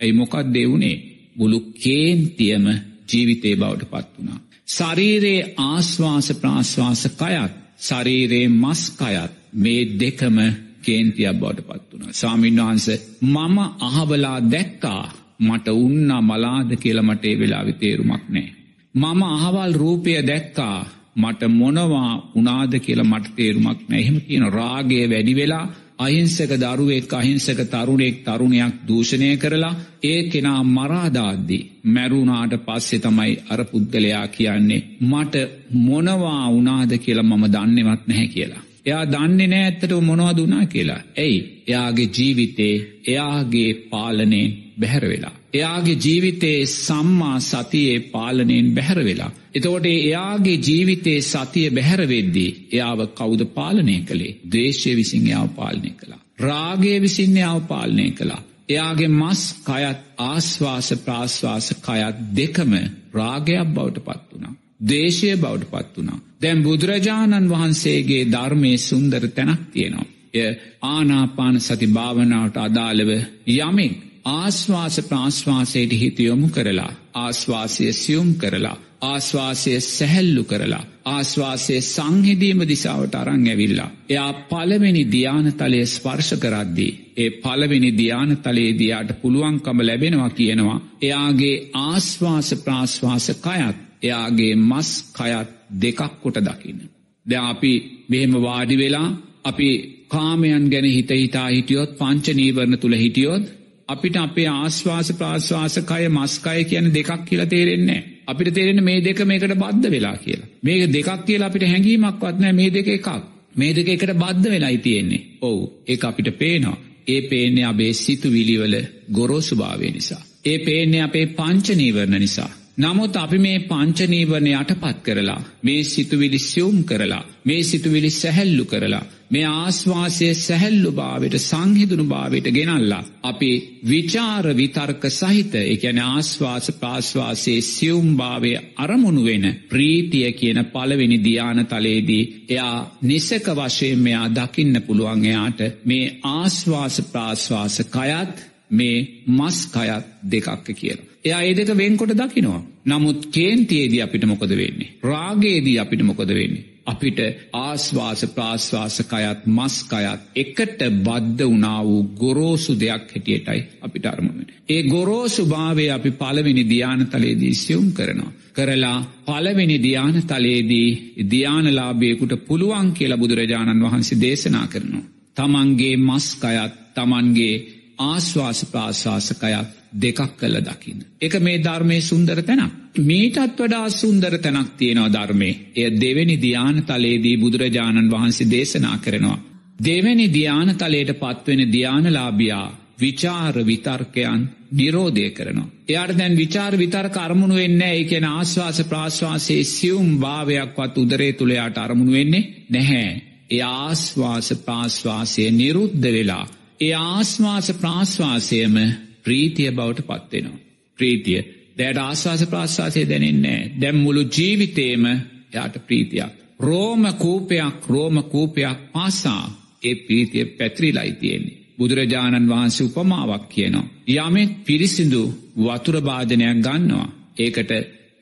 B: ඇයි මොකක් දෙවුණේ බුලු කේන්තියම ජීවිතේ බවට පත් වුණා. ශරීරයේ ආශ්වාස ප්‍රාශ්වාස කයත් ශරීරයේ මස්කයත් මේ දෙකම කේන්තියක් බවට පත් වුණ. සාමීන් වහන්ස මම අහබලා දැක්කා මට උන්න මලාද කියලමටේ වෙලා විතේරුමක් නෑ. මම අහවල් රූපය දැක්කා මට මොනවා උනාද කියලා මට තේරුමක් නැහෙම කියන රාගය වැඩි වෙලා අහිංසක දරුවෙක් අහිංසක තරුණෙක් තරුණයක් දූෂණය කරලා ඒ කෙනා මරාදාද්දි මැරුණාට පස්සෙ තමයි අර පුද්ගලයා කියන්නේ මට මොනවා උනාද කියලා මම දන්නෙවත් නැහැ කියලා. එයා දන්නේ නෑ ඇත්තට මොනවද වුණා කියලා. ඇයි එයාගේ ජීවිතේ එයාගේ පාලනයෙන් බැහැර වෙලා. එයාගේ ජීවිතයේ සම්මා සතියේ පාලනයෙන් බැහැර වෙලා. එතකොට එයාගේ ජීවිතයේ සතිය බැහැරවෙද්දී එයාව කෞුද පාලනය කළේ දේශය විසින් යාව පාලනය කළා. රාගය විසින් යාව පාලනය කළා. එයාගේ මස් කයත් ආශ්වාස ප්‍රාශ්වාස කයත් දෙකම රාගයක් බවට පත් වුණා. දේශය බවට පත් වුණා. දැම් බුදුරජාණන් වහන්සේගේ ධර්මය සුන්දර තැනක් තියෙනවා. එය ආනාපාන සති භාවනාවට අදාළව යමෙක් ආශ්වාස ප්‍රාශ්වාසයට හිතයොමු කරලා ආශ්වාසය සියුම් කරලා ආශ්වාසය සැහැල්ලු කරලා ආශ්වාසය සංහිදීම දිසාවට අරං ඇවිල්ලා. එයා පළවෙනි ධ්‍යානතලය ස්පර්ශ කරද්දී. ඒ පළවෙනි ධ්‍යානතලයේදයාට පුළුවන්කම ලැබෙනවා කියනවා. එයාගේ ආශ්වාස ප්‍රාශ්වාස කයත් එයාගේ මස් කයත් දෙකක් කොට දකින්න. ද අපි මෙහෙම වාඩි වෙලා අපි කාමයන් ගැන හිත හිතා හිටියොත් පංච නීවරණ තුළ හිටියොත් අපිට අපේ ආශ්වාස ප්‍රාශ්වාස කය මස්කය කියන දෙකක් කියලා තේරෙන්නේ. අපිට තේරෙන මේ දෙක මේකට බද්ධ වෙලා කියලා. මේක දෙකක් කියලා අපිට හැඟීමක් වත්නෑ මේ දෙක එකක්. මේ දෙක එකට බද්ධ වෙලායි තියෙන්නේ. ඔවු ඒ අපිට පේනවා. ඒ පේන්නේ අපේ සිතු විලිවල ගොරෝසුභාවය නිසා. ඒ පේන්නේ අපේ පංචනීවරණ නිසා. නමුත් අපි මේ පංචනීවරණ යටපත් කරලා මේ සිතුවිලි සියුම් කරලා මේ සිතුවිලි සැහැල්ලු කරලා මේ ආශ්වාසය සැහැල්ලු භාවට සංහිදුණු භාවට ගෙනල්ලා අපි විචාර විතර්ක සහිත එකැන ආශ්වාස පාශ්වාසයේ සියුම් භාවය අරමුණු වෙන ප්‍රීතිය කියන පළවෙනි ධ්‍යාන තලේදී එයා නිසක වශයෙන් මෙයා දකින්න පුළුවන් එයාට මේ ආශ්වාස ප්‍රාශ්වාස කයත් මේ මස් කයත් දෙකක්ක කියලා. එයා ඒ දෙක වෙන්කොට දකිනවා. නමුත් කේන්තියේදී අපිට මොකද වෙන්නේ. රාගයේදී අපිට මොකද වෙන්නේ. අපිට ආස්වාස ප්‍රාශ්වාසකයත් මස්කයත් එකට බද්ධ වනා වූ ගොරෝසු දෙයක් හැටියටයි අපිට අරමුණට. ඒ ගොරෝසු භාවය අපි පළවෙනි ධ්‍යාන තලේදී සියුම් කරනවා. කරලා පළවෙනි ධ්‍යාන තලේදී ධ්‍යානලාභයකුට පුළුවන් කියලා බුදුරජාණන් වහන්සේ දේශනා කරනවා. තමන්ගේ මස්කයත් තමන්ගේ ආශ්වාස ප්‍රාශ්වාසකයත් දෙකක් කළ දකින්න. එක මේ ධර්මය සුන්දර තැනක්. මීටත් වඩා සුන්දර තැනක් තියෙනවා ධර්මය. එය දෙවැනි ධ්‍යාන තලේදී බුදුරජාණන් වහන්සේ දේශනා කරනවා. දෙවැනි ධ්‍යාන තලයට පත්වෙන ධ්‍යානලාභියා විචාර විතර්කයන් නිරෝධය කරනවා. එයාට දැන් විචාර විතර්ක අරමුණු වෙන්න ඒකෙන ආශ්වාස ප්‍රාශ්වාසයේ සියුම් භාවයක්වත් උදරේ තුළයාට අරමුණු වෙන්නේ නැහැ. ඒ ආශ්වාස ප්‍රාශ්වාසය නිරුද්ධ වෙලා. ඒ ආශ්වාස ප්‍රාශ්වාසයම ප්‍රීතිය බවට පත්වෙනවා. ප්‍රීතිය දැට ආශවාස ප්‍රාශ්වාසය දැනෙන්නේ දැම් මුළු ජීවිතේම යාට ප්‍රීතියක්. රෝම කූපයක් රෝම කූපයක් පාසා ඒ ප්‍රීතිය පැත්‍රිලයි තියෙන්නේ. බුදුරජාණන් වහන්සේ උපමාවක් කියනවා. යමෙක් පිරිසිදු වතුරභාජනයක් ගන්නවා. ඒකට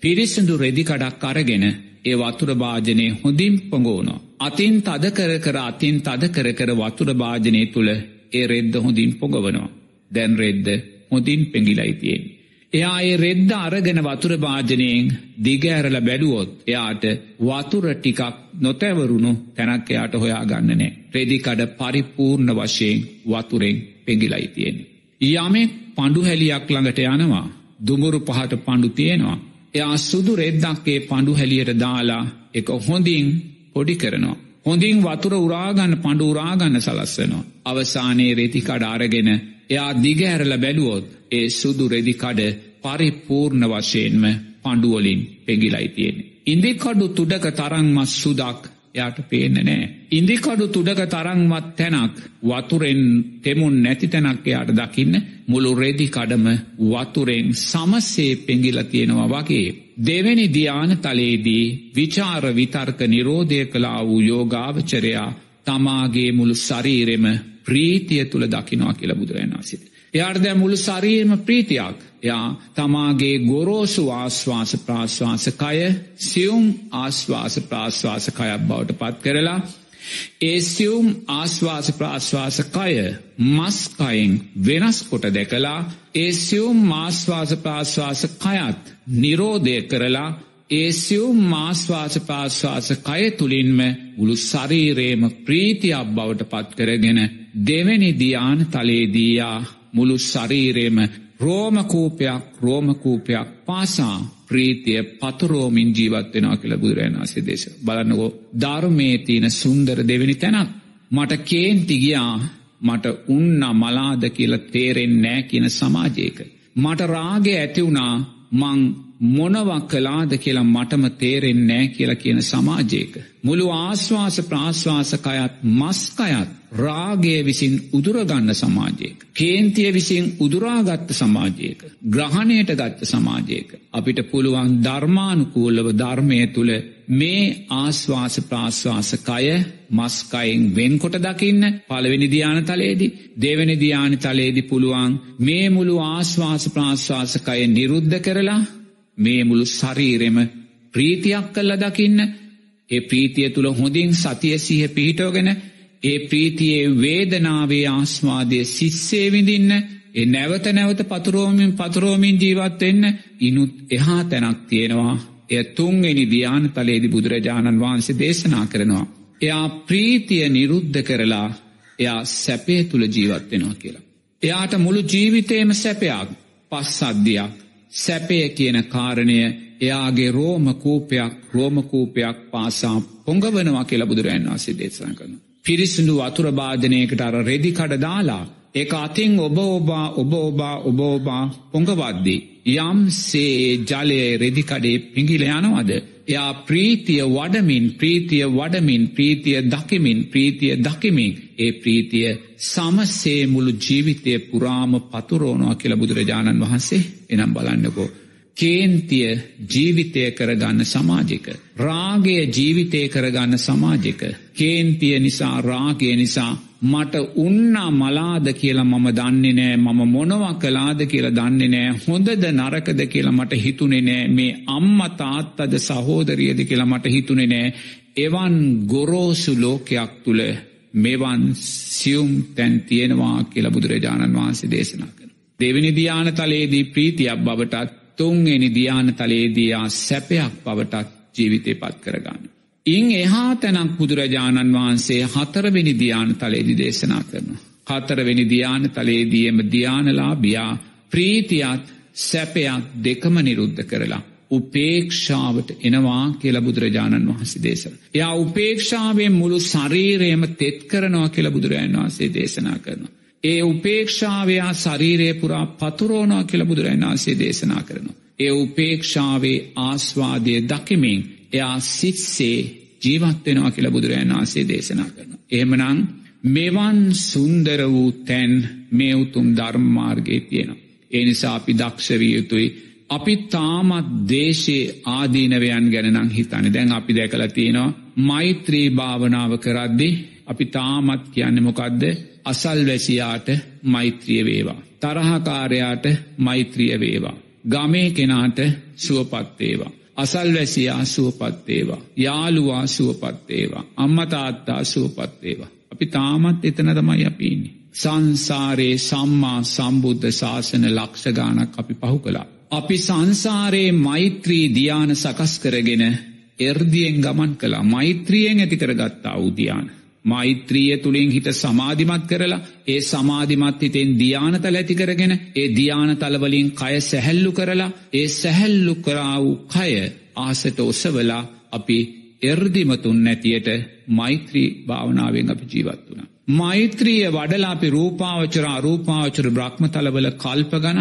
B: පිරිසිදු රෙදිකඩක් අරගෙන ඒ වතුරභාජනය හොඳින් පොඟෝනො. අතින් තද කර කර අතින් තද කර කර වතුරභාජනය තුළ ඒ රෙද්ද හොඳින් පොගවනවා. දැන් රෙද්ද හොඳින් පෙඟිලයි තියෙන්. එයා ඒ රෙද්ද අරගෙන වතුර භාජනයෙන් දිගඇරල බැඩුවොත් එයාට වතුර ටිකක් නොතැවරුණු තැනක් එයාට හොයා ගන්නනෑ. රෙදිකඩ පරිපූර්ණ වශයෙන් වතුරෙන් පෙඟිලයි තියෙන්නේ. යමෙක් පණ්ඩු හැලියක් ළඟට යනවා දුමුරු පහට පණ්ඩු තියෙනවා. එයා සුදු රෙද්දක්ගේ පණ්ඩු හැලියට දාලා එක හොඳින් පොඩි කරනවා. හොඳින් වතුර උරාගන්න පණ්ඩු උරාගන්න සලස්සනවා. අවසානයේ රෙතිකඩ අරගෙන එයා දිගහැරල බැලුවොත් ඒ සුදු රෙදිකඩ පරිපූර්ණ වශයෙන්ම පණ්ඩුවලින් පෙගිලයි තියෙන. ඉන්දිකඩු තුඩක තරංමත් සුදක් යාට පේන්න නෑ. ඉන්දිකඩු තුඩක තරංමත් තැනක් වතුරෙන් තෙමුන් නැති තැනක් එයාට දකින්න මුළු රෙදිකඩම වතුරෙන් සමස්සේ පෙගිල තියෙනවා වගේ. දෙවැනි ධ්‍යාන තලේදී විචාර විතර්ක නිරෝධය කලා වූ යෝගාවචරයා තමාගේ මුළු ශරීරෙම ප්‍රීතිය තුළ දකිනවා කියලා බුදුරන් වසිත. එයාට දැ මුළු සරීම ප්‍රීතියක් යා තමාගේ ගොරෝසු ආශ්වාස ප්‍රාශ්වාසකය සියුම් ආශ්වාස ප්‍රාශ්වාසකයක් බවට පත් කරලා ඒ සියුම් ආශ්වාස ප්‍රාශ්වාසකය මස්කයින් වෙනස් කොට දැකලා ඒ සියුම් මාශ්වාස ප්‍රාශ්වාසකයත් නිරෝධය කරලා ඒ සියුම් මාශ්වාස පාශ්වාස කය තුළින්ම මුළු ශරීරේම ප්‍රීතියක් බවට පත්කරගෙන දෙවැනි දියාන තලේදීයා මුළු ශරීරේම රෝමකූපයක් රෝමකූපයක් පාසා ප්‍රීතිය පතුරෝමින් ජීවත්වෙනවා කියල බුදුරන් වසේ දේශ බලන්නකෝ ධර්මේ තියෙන සුන්දර දෙවැනි තැනක් මට කේන්තිගියා මට උන්න මලාද කියල තේරෙන් නෑ කියන සමාජයක. මට රාගය ඇතිවුණා මං මොනවක් කලාද කියලා මටම තේරෙන් නෑ කියලා කියන සමාජයක. මුළු ආශ්වාස ප්‍රාශ්වාසකයත් මස්කයත් රාගය විසින් උදුරගන්න සමාජයක. කේන්තිය විසින් උදුරාගත්ත සමාජයක. ග්‍රහණයට ගත්ත සමාජයක. අපිට පුළුවන් ධර්මානුකූලව ධර්මය තුළ මේ ආශ්වාස ප්‍රාශ්වාසකය මස්කයින් වෙන්කොට දකින්න පළවෙනි ධ්‍යාන තලේදි දෙවැනි ධ්‍යාන තලේදි පුළුවන් මේ මුළු ආශ්වාස ප්‍රාශ්වාසකය නිරුද්ධ කරලා මේ මුළු ශරීරෙම ප්‍රීතියක් කල්ල දකින්න ඒ ප්‍රීතිය තුළ හොඳින් සතිය සිහ පිහිටෝගෙන ඒ ප්‍රීතියේ වේදනාවේ ආස්වාදය සිස්සේ විඳින්න ඒ නැවත නැවත පතුරෝමින් පතුරෝමින් ජීවත්වෙන්න ඉනුත් එහා තැනක් තියෙනවා එය තුන්වෙනි ධ්‍යාන තලේදි බුදුරජාණන් වහන්සේ දේශනා කරනවා. එයා ප්‍රීතිය නිරුද්ධ කරලා එයා සැපේ තුළ ජීවත්වෙනවා කියලා. එයාට මුළු ජීවිතේම සැපයක් පස් අද්‍යයක් සැපය කියන කාරණය එයාගේ රෝමකූපයක් රෝමකූපයක් පාසා පොඟවනවා කියලා බුදුරන් වසේ දේශන කරන. පිරිසිදු වතුරභාජනයකට අර රෙදිකඩ දාලා ඒ අතින් ඔබ ඔබා ඔබ ඔබා ඔබ ඔබා පොඟවද්දී. යම් සේ ජලය රෙදිකඩේ පිඟිල යනවද. එයා ප්‍රීතිය වඩමින් ප්‍රීතිය වඩමින් ප්‍රීතිය දකිමින් ප්‍රීතිය දකිමින් ඒ ප්‍රීතිය සමස්සේ මුළු ජීවිතය පුරාම පතුරෝනවා කියල බුදුරජාණන් වහන්සේ එනම් බලන්නකෝ. කේන්තිය ජීවිතය කරගන්න සමාජික. රාගය ජීවිතය කරගන්න සමාජික. කේන්තිය නිසා රාගය නිසා මට උන්නා මලාද කියලා මම දන්නේ නෑ මම මොනවා කලාද කියලා දන්නේ නෑ හොඳද නරකද කියලා මට හිතුනේ නෑ මේ අම්ම තාත්තද සහෝදරියද කියලා මට හිතුනේ නෑ එවන් ගොරෝසු ලෝකයක් තුළ මෙවන් සියුම් තැන් තියෙනවා කියල බුදුරජාණන් වහන්සේ දේශනා කර. දෙවනි දියාන තලයේදී ප්‍රීතියක් බවටත් තුන්වෙනි දියාන තලයේදයා සැපයක් බවටත් ජීවිතය පත් කරගන්න. ඉං එහා තැනක් බුදුරජාණන් වහන්සේ හතරවෙනි දියාන තලේදි දේශනා කරනවා. හතරවෙනි දියාන තලේදියම දියානලා බියා ප්‍රීතියත් සැපයක් දෙකම නිරුද්ධ කරලා. උපේක්ෂාවට එනවා කියල බුදුරජාණන් වහන්සේ දේශන. යා උපේක්ෂාවෙන් මුළු ශරීරයම තෙත් කරනවා කියල බුදුරජාණන් වහන්සේ දේශනා කරනවා. ඒ උපේක්ෂාවයා ශරීරය පුරා පතුරෝනවා කියල බුදුරජාණන් වහන්සේ දේශනා කරනවා. ඒ උපේක්ෂාවේ ආස්වාදය දකිමින් එයා සිත්සේ ජීවත්වෙනවා කියල බුදුරජාණන් වහන්සේ දේශනා කරනවා. එහෙමනං මෙවන් සුන්දර වූ තැන් මේ උතුම් ධර්මාර්ගයේ තියෙනවා. ඒ නිසා අපි දක්ෂවිය යුතුයි අපි තාමත් දේශයේ ආදීනවයන් ගැනනම් හිතන දැන් අපි දැකල තියෙනවා මෛත්‍රී භාවනාව කරද්දි අපි තාමත් කියන්න මොකක්ද අසල් වැසියාට මෛත්‍රිය වේවා. තරහකාරයාට මෛත්‍රිය වේවා. ගමේ කෙනාට සුවපත්තේවා. අසල් වැසියා සුවපත්තේවා. යාළුවා සුවපත්තේවා. අම්මතාත්තා සුවපත්තේවා. අපි තාමත් එතන තමයි අපින්නේ. සංසාරයේ සම්මා සම්බුද්ධ ශාසන ලක්ෂගානක් අපි පහු කලා. අපි සංසාරයේ මෛත්‍රී දියාන සකස් කරගෙන එර්දියෙන් ගමන් කලා මෛත්‍රියෙන් ඇති කරගත්තා උදියාන. මෛත්‍රිය තුළින් හිට සමාධිමත් කරලා ඒ සමාධිමත් හිතෙන් දියානතල ඇති කරගෙන ඒ දියානතලවලින් කය සැහැල්ලු කරලා ඒ සැහැල්ලු කරා වූ කය ආසට ඔසවලා අපි එර්දිමතුන් නැතියට මෛත්‍රී භාවනාවෙන් අපි ජීවත් වුණ. මෛත්‍රිය වඩලාපි රූපාවචර අරූපාවචර බ්‍රහ්මතලවල කල්ප ගන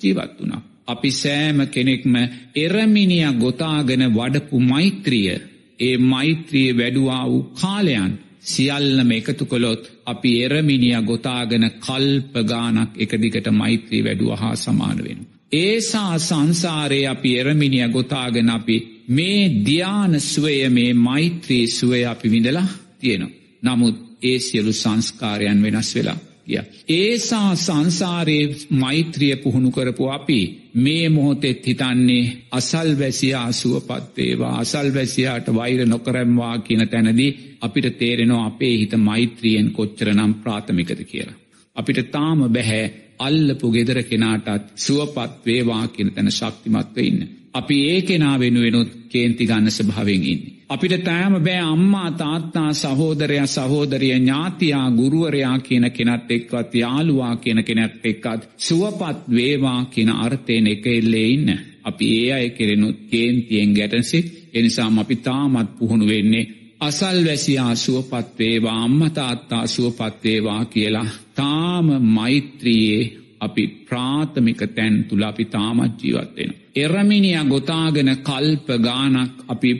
B: ජීවත් වුණා. අපි සෑම කෙනෙක්ම එරමිනිිය ගොතාගෙන වඩපු මෛත්‍රිය ඒ මෛත්‍රිය වැඩුවා වූ කාලයන් සියල්ලම එකතු කොළොත් අපි එරමිනිිය ගොතාගෙන කල්පගානක් එකදිකට මෛත්‍රී වැඩුව හා සමානවෙන. ඒසා සංසාරයේ අපි එරමිනිිය ගොතාගෙන අපි මේ ධ්‍යාන සුවය මේ මෛත්‍රී සුවය අපි විඳලා තියෙනවා. නමුත් ඒ සියලු සංස්කාරයන් වෙනස් වෙලා කිය. ඒසා සංසාරයේ මෛත්‍රිය පුහුණු කරපු අපි මේ මොහොතෙත් හිතන්නේ අසල් වැසියා සුවපත්තේවා අසල් වැසියාට වෛර නොකරම්වා කියන තැනදී අපිට තේරෙනවා අපේ හිත මෛත්‍රියෙන් කොච්චර නම් ප්‍රාථමිකද කියලා. අපිට තාම බැහැ අල්ලපු ගෙදර කෙනාටත් සුවපත් වේවා කියන තැන ශක්තිමත්ව ඉන්න. අපි ඒ කෙනා වෙනුවෙනුත් කේන්ති ගන්න ස්භාවෙන් ඉන්නේ. අපිට තෑම බෑ අම්මා තාත්තා සහෝදරය සහෝදරය ඥාතියා ගුරුවරයා කියන කෙනත් එක්වත් යාළුවා කියන කෙනැත් එක්කත් සුවපත් වේවා කියන අර්ථයෙන් එක එල්ලේ ඉන්න. අපි ඒ අය කෙරෙනුත් කේන්තියෙන් ගැටසි එනිසාම අපි තාමත් පුහුණු වෙන්නේ අසල් වැසියා සුවපත්වේවා අම්මතාත්තා සුවපත්වේවා කියලා තාම මෛත්‍රියයේ අපි ප්‍රාථමික තැන් තුළ අපි තාමත් ජීවත්වෙන. එරමිනිිය ගොතාගෙන කල්ප ගානක් අපි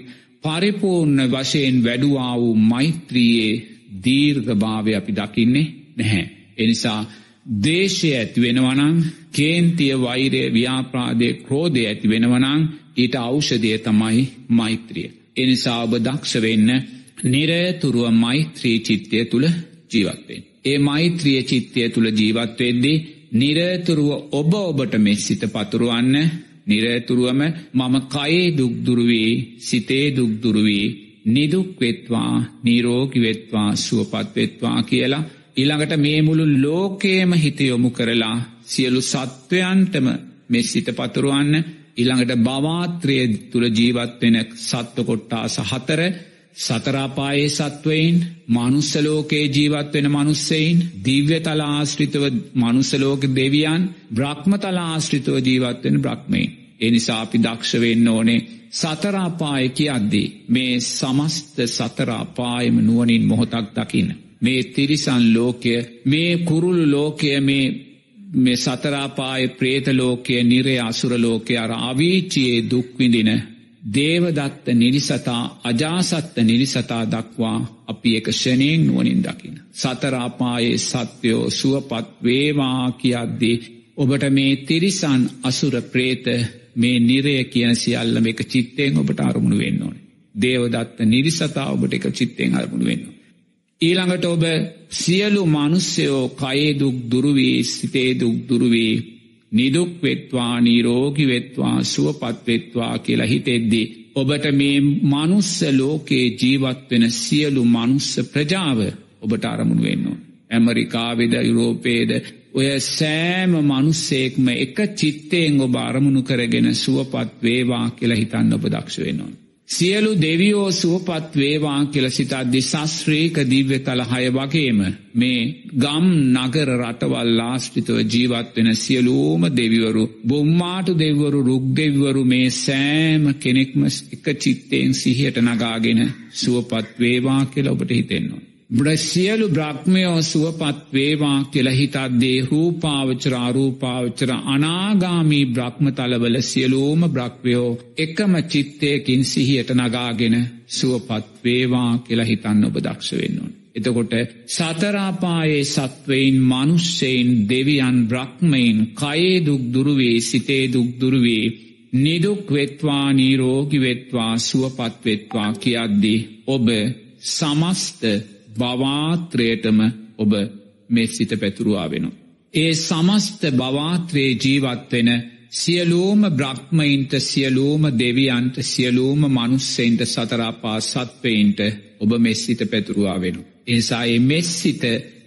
B: පරිපූර්ණ වශයෙන් වැඩුවා වූ මෛත්‍රියයේ දීර්ඝභාවය අපි දකින්නේ නැහැ. එනිසා දේශය ඇති වෙනවනං කේන්තිය වෛරය ව්‍යාප්‍රාදය ක්‍රෝධය ඇති වෙනවනං ඊට ඖෂධය තමයි මෛත්‍රිය. එනිසා ඔබ දක්ෂ වෙන්න නිරතුරුව මෛත්‍රී චිත්තය තුළ ජීවත්වෙන්. ඒ මෛත්‍රිය චිත්තය තුළ ජීවත්වෙද්දී නිරතුරුව ඔබ ඔබට මෙ සිත පතුරුවන්න. නිරතුරුවම මම කයේ දුක්දුරුවී සිතේ දුක්දුරුවී නිදුක්වෙත්වා නීරෝගිවෙත්වා සුවපත්වෙත්වා කියලා ඉළඟට මේ මුළු ලෝකේම හිතයොමු කරලා සියලු සත්වයන්ටම මෙ සිත පතුරුවන්න. ඉළඟට බවාත්‍රය තුළ ජීවත්වෙන සත්ව කොට්ටා සහතර සතරාපායේ සත්වයින් මනුස්සලෝකේ ජීවත්වෙන මනුස්සයින් දිව්‍ය තලාශ්‍රිතව මනුසලෝක දෙවියන් බ්‍රහ්ම තලාශ්‍රිතව ජීවත්වෙන බ්‍රහ්මයින්. එනිසා අපි දක්ෂවෙන්න ඕනේ සතරාපාය කියද්දී මේ සමස්ත සතරාපායම නුවනින් මොහොතක් දකින්න. මේ තිරිසන් ලෝකය මේ කුරුළු ලෝකය මේ මේ සතරාපාය ප්‍රේතලෝකය නිරේ අසුරලෝකය අර අවීචයේ දුක්විඳින දේවදත්ත නිරිසතා අජාසත්ත නිරිසතා දක්වා අපි එක ෂණයෙන් නුවනින් දකින. සතරාපායේ සත්‍යයෝ සුවපත් වේවා කියද්දී ඔබට මේ තිරිසන් අසුර ප්‍රේත මේ නිරය කියන සියල්ලම එක චිත්තයෙන් ඔබට අරමුණු වෙන්න ඕනේ. දේවදත්ත නිරිසතා ඔබට එක චිත්තයෙන් අරමුණු වෙන්න. ඊළඟට ඔබ සියලු මනුස්්‍යයෝ කයේදුක් දුරුවී සිතේදුක් දුරුවී නිදුක් වෙත්වා නීරෝගි වෙත්වා සුවපත් වෙත්වා කියලා හිතෙද්දී ඔබට මේ මනුස්ස ලෝකයේ ජීවත් වෙන සියලු මනුස්ස ප්‍රජාව ඔබට අරමුණු වෙන්න. ඇමරිකාවෙද යුරෝපේද ඔය සෑම මනුස්සේක්ම එක චිත්තයෙන් ඔබ අරමුණු කරගෙන සුවපත් වේවා කියලා හිතන්න ඔබ දක්ෂ වෙනවා. සියලු දෙවියෝ සුවපත් වේවා කියල සිතද්දි ශස්ත්‍රීක දිව්‍ය තල හය වගේම මේ ගම් නගර රටවල් ලාස්ටිතව ජීවත් වෙන සියලූම දෙවිවරු බොම්මාටු දෙවරු රුක් දෙවරු මේ සෑම කෙනෙක්ම එක චිත්තයෙන් සිහියට නගාගෙන සුවපත් වේවා කියලා ඔබට හිතෙන්නවා. බ්‍රසියලු බ්‍රහ්මයෝ සුවපත් වේවා කියල හිතද්දේ රූපාවචර අරූපාවචර අනාගාමී බ්‍රහ්මතලවල සියලූම බ්‍රක්්වයෝ එකම චිත්තයකින් සිහියට නගාගෙන සුවපත් වේවා කියල හිතන්න ඔබ දක්ෂ වෙන්නුවන්. එතකොට සතරාපායේ සත්වයින් මනුස්සයෙන් දෙවියන් බ්‍රහ්මයින් කයේ දුක් දුරුවේ සිතේ දුක් දුරුවේ නිදුක් වෙත්වා නීරෝගි වෙත්වා සුවපත් වෙත්වා කියද්දී ඔබ සමස්ත බවාත්‍රයටම ඔබ මේ සිත පැතුරුවා වෙන. ඒ සමස්ත බවාත්‍රයේ ජීවත්වෙන සියලූම බ්‍රහ්මයින්ට සියලූම දෙවියන්ට සියලූම මනුස්සෙන්ට සතරාපා සත්වයින්ට ඔබ මෙස්සිත පැතුරුවා වෙන. එනිසා ඒ මෙස්සිත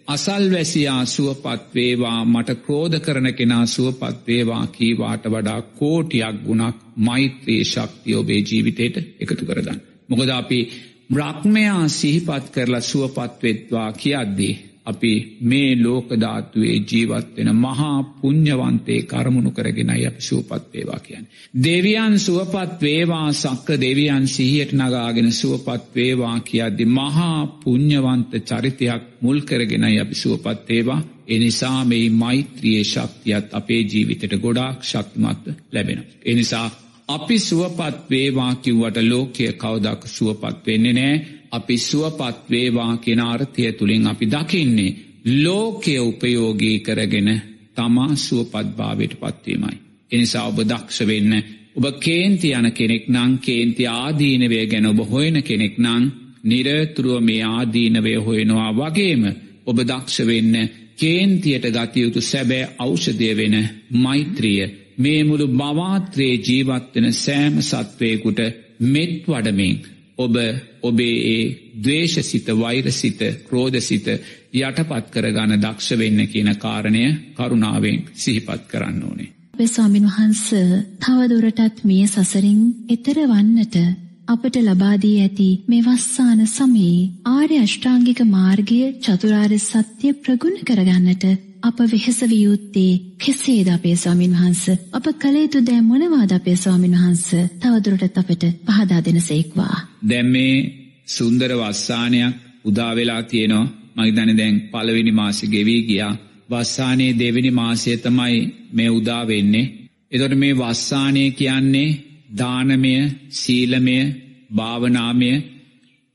B: අසල්වැසියා සුවපත් වේවා මට ක්‍රෝධ කරන කෙනා සුවපත් වේවා කීවාට වඩා කෝටියක් ගුණක් මෛත්‍රයේ ශක්තිය ඔබේ ජීවිතයට එකතු කරගන්න. මොකද අපි බ්‍රහ්මයා සිහිපත් කරලා සුවපත්වෙත්වා කියද්දී. අපි මේ ලෝකධාත්තුවේ ජීවත්වෙන මහා පුං්ඥවන්තේ කරමුණු කරගෙනයි අප සුවපත් වේවා කියන්න. දෙවියන් සුවපත් වේවා සක්ක දෙවියන් සිහියට නගාගෙන සුවපත් වේවා කියද්දි මහා පුං්ඥවන්ත චරිතයක් මුල් කරගෙනයි අපි සුවපත් වේවා එනිසා මේ මෛත්‍රියයේ ශක්තියත් අපේ ජීවිතට ගොඩාක් ශක්තිමත්ව ලැබෙන. එනිසා අපි සුවපත් වේවා කිව්වට ලෝකය කවදක් සුවපත් වෙන්නේ නෑ අපි සුවපත් වේවා කෙනාර්ථය තුළින් අපි දකින්නේ ලෝකය උපයෝගී කරගෙන තමා සුවපත් භාවයට පත්වීමයි. එනිසා ඔබ දක්ෂ වෙන්න ඔබ කේන්ති යන කෙනෙක් නං කේන්ති ආදීනවය ගැන ඔබ හොයන කෙනෙක් නං නිරතුරුව මේ ආදීනවය හොයනවා වගේම ඔබ දක්ෂ වෙන්න කේන්තියට ගතයුතු සැබෑ ඖෂදය වෙන මෛත්‍රිය මේ මුළු බවාත්‍රයේ ජීවත්වෙන සෑම සත්වයකුට මෙත් වඩමින් ඔබ ඔබේ ඒ දවේශසිත වෛරසිත ක්‍රෝධසිත යටපත් කරගන දක්ෂ වෙන්න කියන කාරණය කරුණාවෙන් සිහිපත් කරන්න ඕනේ.
A: අපේ ස්වාමින් වහන්ස තවදුරටත් මේ සසරින් එතර වන්නට අපට ලබාදී ඇති මේ වස්සාන සමයේ ආර්ය අෂ්ටාංගික මාර්ගය චතුරාර්ය සත්‍ය ප්‍රගුණ කරගන්නට අප වෙහෙස විය යුත්තේ කෙසේද අපේ ස්වාමින් වහන්ස? අප කළ යුතු දෑ මොනවාද අපේ ස්වාමින් වහන්ස? තවදුරටත් අපට පහදා දෙනසේක්වා.
B: දැන් මේ සුන්දර වස්සානයක් උදා වෙලා තියෙනවා. මම හිතන්නේ දැන් පළවෙනි මාසෙ ගෙවී ගියා. වස්සානයේ දෙවෙනි මාසය තමයි මේ උදා වෙන්නේ. එතකොට මේ වස්සානය කියන්නේ දානමය සීලමය භාවනාමය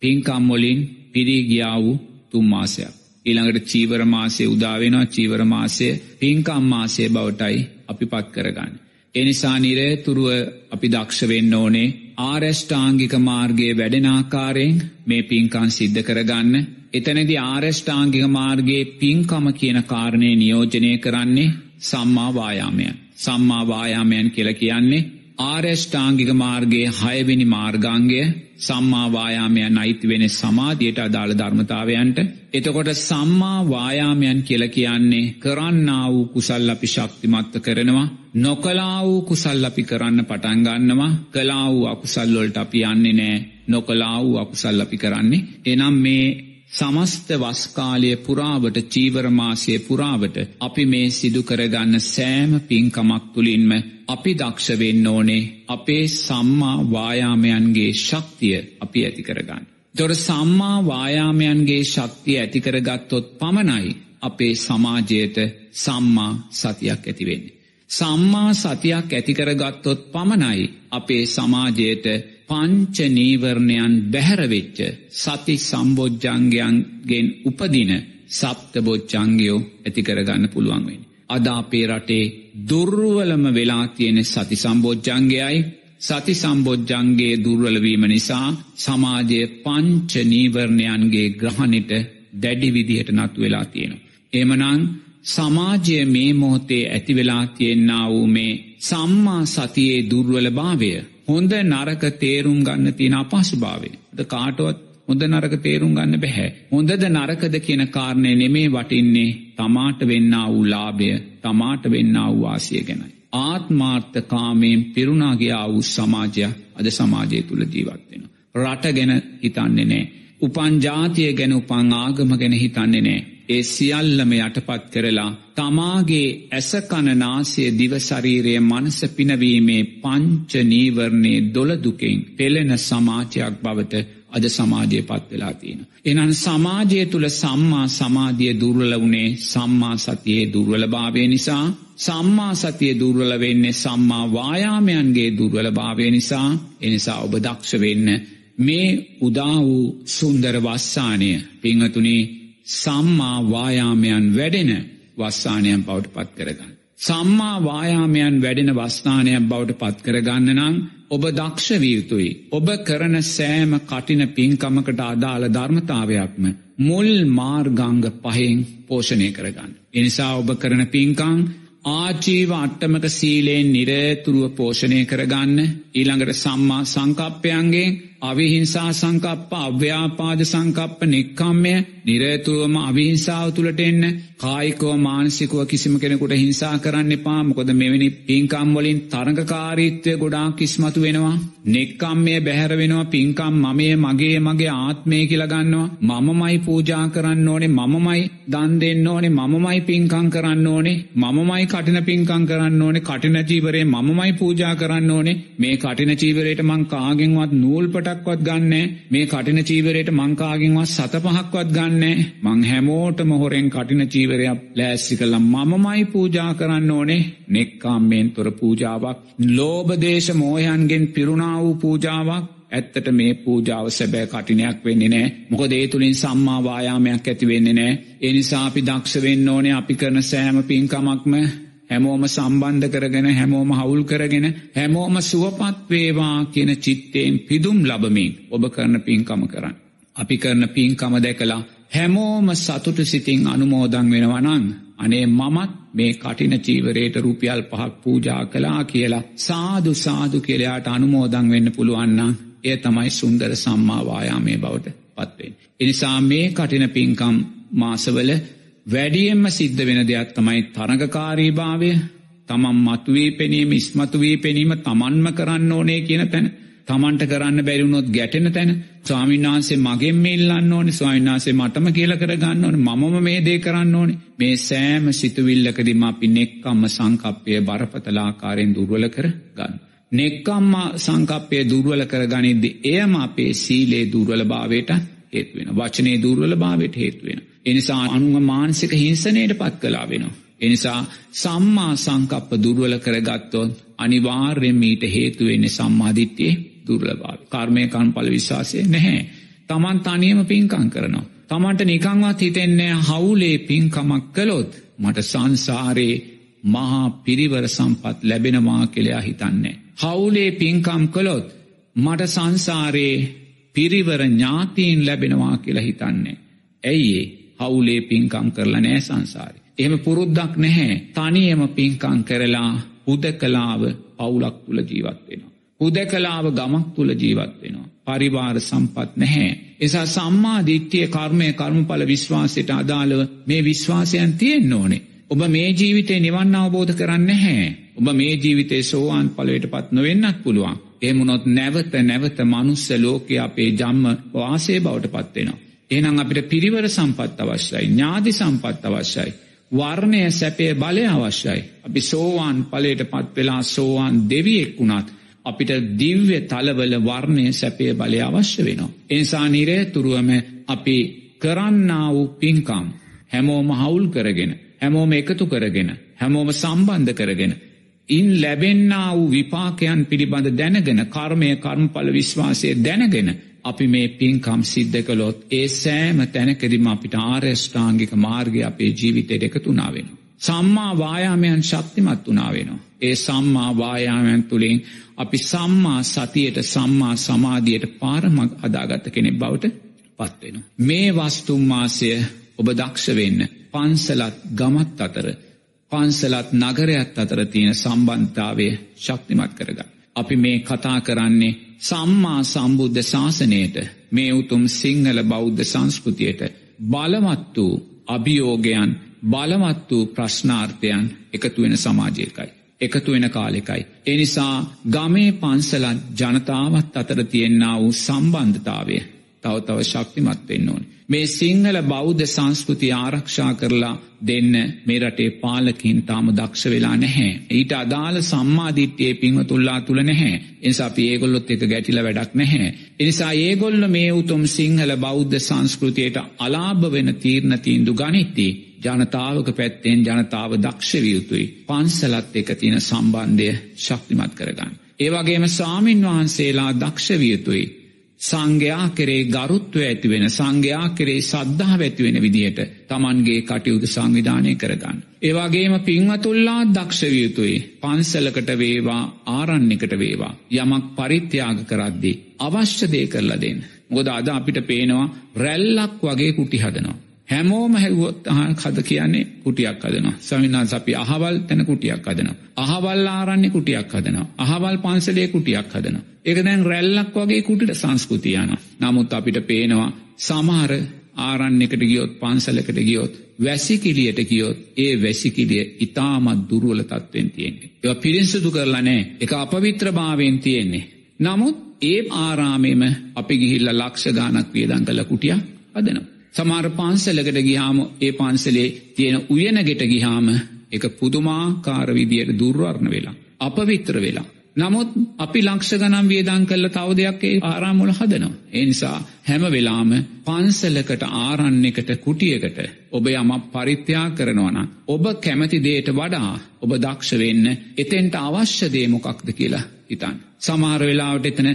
B: පින්කම් වලින් පිරී ගියා වූ තුන් මාසයක්. ඊළඟට චීවර මාසය උදාවෙනවා චීවර මාසය පින්කම් මාසය බවටයි අපි පත් කරගන්න. එනිසා නිරේතුරුව අපි දක්ෂ වෙන්න ඕනේ ආරෙෂ්ඨාංගික මාර්ගයේ වැඩෙනාකාරයෙන් මේ පින්කන් සිද්ධ කරගන්න එතනදි ආරෙෂ්ඨාංගික මාර්ගයේ පින්කම කියන කාරණය නියෝජනය කරන්නේ සම්මාවායාමයන්. සම්මාවායාමයන් කියල කියන්නේ ආරෙෂ්ඨාංගික මාර්ගයේ හයවෙනි මාර්ගාංගය සම්මාවායාමයන් අයිති වෙන සමාධියට අදාළ ධර්මතාවයන්ට. එතකොට සම්මා වායාමයන් කියල කියන්නේ කරන්නා වූ කුසල් අපි ශක්තිමත්ත කරනවා. නොකලා වූ කුසල් අපි කරන්න පටන්ගන්නවා කලා වූ අකුසල්ලොල්ට අපි යන්නේ නෑ. නොකලා වූ අකුසල් අපි කරන්නේ. එනම් මේ සමස්ත වස්කාලය පුරාවට චීවරමාසය පුරාවට අපි මේ සිදු කරගන්න සෑම පින්කමක් තුළින්ම අපි දක්ෂ වෙන්න ඕනේ අපේ සම්මා වායාමයන්ගේ ශක්තිය අපි ඇති කරගන්න. තොර සම්මා වායාමයන්ගේ ශක්තිය ඇතිකරගත්තොත් පමණයි අපේ සමාජයට සම්මා සතියක් ඇතිවෙන්නේ. සම්මා සතියක් ඇතිකරගත්තොත් පමණයි අපේ සමාජයට පංච නීවරණයන් බැහැරවෙච්ච සති සම්බෝජ්ජංගයන්ගෙන් උපදින සප්ත බොච්චංගයෝ ඇතිකරගන්න පුළුවන්වෙන්. අද අපේ රටේ දුර්වලම වෙලා තියෙන සති සම්බෝජ්ජංගයයි සති සම්බෝජ්ජන්ගේ දුර්වලවීම නිසා සමාජය පංච නීවරණයන්ගේ ග්‍රහණිට දැඩි විදිහට නතු වෙලා තියෙනවා. එමනං සමාජය මේ මොහොතේ ඇතිවෙලා තියෙන්න්නා වූ මේ සම්මා සතියේ දුර්වල භාවය හොඳ නරක තේරුම් ගන්න තියෙන අපහසුභාවය. ද කාටුවත් හොඳ නරක තේරුම් ගන්න බැහැ. හොඳද නරකද කියන කාරණය නෙමේ වටින්නේ තමාට වෙන්න වූ ලාභය තමාට වෙන්න වූ වාසිය ගැනයි. ආත්මාර්ථ කාමයෙන් පිරුණාගේ වූ සමාජයක් අද සමාජය තුළ ජීවත්වෙන. රට ගැන හිතන්නේ නෑ. උපන් ජාතිය ගැන උපන් ආගම ගැන හිතන්නේ නෑ. ඒ සියල්ලම යටපත් කරලා තමාගේ ඇසකණනාසය දිවශරීරය මනස පිනවීමේ පංච නීවරණේ දොළදුකෙන් පෙළෙන සමාජයක් බවට අද සමාජය පත් වෙලා තියෙන. එනන් සමාජය තුළ සම්මා සමාධිය දුර්වල වුණේ සම්මා සතියේ දුර්වල භාවය නිසා සම්මා සතිය දුර්වල වෙන්නේ සම්මා වායාමයන්ගේ දුර්වල භාවය නිසා එනිසා ඔබ දක්ෂ වෙන්න මේ උදා වූ සුන්දර වස්සානය පිංහතුනේ සම්මා වායාමයන් වැඩෙන වස්සානයන් බවට පත් කරගන්න. සම්මා වායාමයන් වැඩෙන වස්ථානයක් බවට පත් කරගන්න නම් ඔබ දක්ෂ වියුතුයි. ඔබ කරන සෑම කටින පින්කමකට අදාළ ධර්මතාවයක්ම මුල් මාර්ගංග පහෙන් පෝෂණය කරගන්න. එනිසා ඔබ කරන පින්කං ආජීව අට්ටමක සීලයෙන් නිරේතුරුව පෝෂණය කරගන්න ඊළඟට සම්මා සංකප්පයන්ගේ අවිහිංසා සංකප්ප අව්‍යාපාද සංකප්ප නික්කම්මය නිරේතුරුවම අවිහිංසාව තුළට එන්න. කායිකෝ මානසිකව කිසිම කෙනෙකුට හිංසා කරන්න එපා. මොකොද මෙවැනි පින්කම් වලින් තරඟකාරීත්වය ගොඩාක් කිස්මතු වෙනවා. නෙක්කම්මය බැහැර වෙනවා. පින්කම් මමය මගේ මගේ ආත්මය කියලගන්නවා මමමයි පූජා කරන්න ඕනේ. මමමයි දන් දෙන්න ඕනේ. මමමයි පින්කං කරන්න ඕනේ. මමමයි කටින පින්කං කරන්න ඕනේ. කටින ජීවරේ මමමයි පූජා කරන්න ඕනේ. මේ කටින චීවරයට මං කාගෙන්වත් නූල්පටක්වත් ගන්න. මේ කටින චීවරයට මංකාගෙන්වත් සත පහක්වත් ගන්න. මං හැමෝටම හොරෙන් කටින චීවරයක් ලෑස්සි කළම් මමමයි පූජා කරන්න ඕනේ. නෙක්කාම්මෙන් තොර පූජාවක්. ලෝබදේශ මෝයන්ගෙන් පිරුණා වූ පූජාවක්. ඇත්තට මේ පූජාව සැබෑ කටිනයක් වෙන්නේ නෑ. මොක දේ තුළින් සම්මාවායාමයක් ඇති වෙන්නේ නෑ. එනිසාපි දක්ෂ වෙන්න ඕනේ. අපි කරන සෑම පින්කමක්ම හැමෝම සම්බන්ධ කරගෙන හැමෝම හවුල් කරගෙන හැමෝම සුවපත් වේවා කියන චිත්තයෙන් පිදුම් ලබමින් ඔබ කරන පින්කම කරන්න. අපි කරන පින්කම දැකලා හැමෝම සතුට සිතින් අනුමෝදං වෙනවනං අනේ මමත් මේ කටින චීවරයට රුපියල් පහක් පූජා කලා කියලා සාදු සාදු කියලයාට අනුමෝදං වෙන්න පුළුවන්නම් එය තමයි සුන්දර සම්මාවායාමේ බවට පත්වෙන්. එනිසා මේ කටින පින්කම් මාසවල වැඩියෙන්ම සිද්ධ වෙන දෙයක් තමයි තරගකාරී භාවය. තමන් මතුවී පෙනීම ඉස්මතු වී පෙනීම තමන්ම කරන්න ඕනේ කියන තැන. තමන්ට කරන්න බැරිවුණොත් ගැටෙන තැන. ස්වාමින්නාන්සේ මගෙන් මෙල්ලන්න ඕනි ස්වාමින්නාසේ මටම කියල කරගන්න ඕන මම මේ දේ කරන්න ඕනි. මේ සෑම සිතුවිල්ලකදිම අපි නෙක්කම්ම සංකප්පය බරපතලාකාරයෙන් දුර්වල කර ගන්න. නෙක්කම්ම සංකප්පය දුර්වල කර ගනිද්දි එයම අපේ සීලේ දුර්වල භාවයට හේතුවෙන වචනේ දුර්වල භාවයට හේතුවෙන. එනිසා අනුව මානසික හිංසනයට පත් කලා වෙනවා. එනිසා සම්මා සංකප්ප දුර්වල කරගත්තොත් අනිවාර්යෙන් මීට හේතුවෙන්නේ සම්මාධිත්‍යයේ දුර්ලභාව. කර්මය කන්පල විශ්වාසය නැහැ. තමන් තනියම පින්කං කරනවා. තමන්ට නිකංවත් හිතෙන්නේ හවුලේ පින්කමක් කළොත් මට සංසාරයේ මහා පිරිවර සම්පත් ලැබෙනවා කෙළයා හිතන්නේ. හවුලේ පින්කම් කළොත් මට සංසාරයේ පිරිවර ඥාතීන් ලැබෙනවා කියලා හිතන්නේ. ඇයිඒ හවුලේ පින්කම් කරලා නෑ සංසාරය. එහෙම පුරුද්දක් නැහැ තනියම පින්කං කරලා හුද කලාව පවුලක් තුළ ජීවත් වෙනවා. හුද කලාව ගමක් තුළ ජීවත් වෙනවා. පරිවාර සම්පත් නැහැ. එසා සම්මා දිට්්‍යය කර්මය කර්මඵල විශ්වාසයට අදාළව මේ විශ්වාසයන් තියෙන් ඕනේ. ඔබ මේ ජීවිතේ නිවන්න අවබෝධ කරන්න හැ. ඔබ මේ ජීවිතේ සෝවාන් පලට පත් නොවෙන්නත් පුළුවන්. එමුණොත් නැවත නැවත මනුස්ස ලෝකය අපේ ජම්ම වාසේ බවට පත්වෙනවා. එනම් අපිට පිරිවර සම්පත් අවශ්‍යයි ඥාති සම්පත් අවශ්‍යයි. වර්ණය සැපේ බලය අවශ්‍යයි. අපි සෝවාන් පලට පත් වෙලා සෝවාන් දෙවියෙක් වුණත් අපිට දිව්‍ය තලවල වර්ණය සැපේ බලය අවශ්‍ය වෙනවා. එනිසා නිරේ තුරුවම අපි කරන්න වූ පින්කම් හැමෝම හවුල් කරගෙන හැමෝම එකතු කරගෙන හැමෝම සම්බන්ධ කරගෙන ඉන් ලැබෙන්න්න වූ විපාකයන් පිළිබඳ දැනගෙන කර්මය කර්මඵල විශ්වාසය දැනගෙන අපි මේ පින්කම් සිද්ධ කළොත් ඒ සෑම තැනකදිම අපිට ආර්යෂ්ඨාංගික මාර්ගය අපේ ජීවිතයට එකතුනා වෙන. සම්මා වායාමයන් ශක්තිමත් වනා වෙනවා. ඒ සම්මා වායාමයන් තුළින් අපි සම්මා සතියට සම්මා සමාධියයට පාරමක් අදාගත්ත කෙනෙක් බවට පත්වෙන. මේ වස්තුම්මාසය ඔබ දක්ෂ වෙන්න පන්සලත් ගමත් අතර පන්සලත් නගරයක් අතර තියෙන සම්බන්ධාවය ශක්තිමත් කරගන්න. අපි මේ කතා කරන්නේ සම්මා සම්බුද්ධ ශාසනයට මේ උතුම් සිංහල බෞද්ධ සංස්කෘතියට බලවත් වූ අභියෝගයන් බලවත් වූ ප්‍රශ්නාර්ථයන් එකතු වෙන සමාජයකයි. එකතු වෙන කාලෙකයි. එනිසා ගමේ පන්සලත් ජනතාවත් අතර තියෙන්න්නා වූ සම්බන්ධතාවය තව තව ශක්තිමත් වෙන්න ඕන. මේ සිංහල බෞද්ධ සංස්කෘති ආරක්ෂා කරලා දෙන්න මේ රටේ පාලකින් තාම දක්ෂ වෙලා නැහැ. ඊට අදාළ සම්මාධිට්්‍යයේ පිංහතුල්ලා තුළ නැහැ. එනිසා අපි ඒගොල්ලොත් එක ගැටිල වැඩක් නැහැ. එනිසා ඒගොල්ල මේ උතුම් සිංහල බෞද්ධ සංස්කෘතියට අලාභ වෙන තීරණ තීන්දු ගනිත්ති. ජනතාවක පැත්තෙන් ජනතාව දක්ෂවියයුතුයි. පන්සලත් එක තියෙන සම්බන්ධය ශක්තිමත් කරගන්න. ඒවගේම සාමීන් වහන්සේලා දක්ෂවියතුයි. සංඝයා කෙරේ ගරුත්ව ඇතිවෙන සංඝයා කෙරේ සද්ධහා ඇතිවෙන විදිහට තමන්ගේ කටයුතු සංවිධානය කරගන්න. ඒවාගේම පින්වතුල්ලා දක්ෂවියතුයි පන්සලකට වේවා ආරන්නෙකට වේවා යමක් පරිත්‍යාග කරද්දී අවශ්‍යදය කරලා දෙන්න. ගොද අද අපිට පේනවා රැල්ලක් වගේ කුටි හදනවා. හැමෝම හැවොත් හද කියන්නේ කුටියක් හදනවා සමිනාස් අපි අහවල් තැන කුටියක් හදනවා. අහවල් ආරන්නේ කුටියක් හදනවා. අහවල් පන්සලේ කුටියක් හදනවා. ඒක දැන් රැල්ලක් වගේ කුටිට සංස්කෘතියන. නමුත් අපිට පේනවා සමහර ආරන්න එකට ගියොත් පන්සලකට ගියොත් වැසිකිලියට ගියොත් ඒ වැසිකිලිය ඉතාමත් දුරුවල තත්වෙන් තියෙන්නේ. ඒව පිරිසිදු කරලා නෑ එක අපවිත්‍ර භාවෙන් තියෙන්නේ. නමුත් ඒ ආරාමෙම අපි ගිහිල්ල ලක්ෂ ගානක් වියදන් කළ කුටිය හදනවා. සමාර පන්සලකට ගිහාම ඒ පන්සලේ තියෙන උයනගෙට ගිහාම එක පුදුමාකාර විදියට දුර්වර්ණ වෙලා. අපවිත්‍ර වෙලා. නමුත් අපි ලක්ෂ ගනම් වියදං කල්ල තව දෙයක් ඒ ආරාමුල හදනවා. එනිසා හැම වෙලාම පන්සලකට ආරන්නෙකට කුටියකට ඔබ යම පරිත්‍යා කරනවන. ඔබ කැමති දේට වඩා ඔබ දක්ෂ වෙන්න එතෙන්ට අවශ්‍ය දේමොකක්ද කියලා හිතන්. සමහර වෙලාවට එතන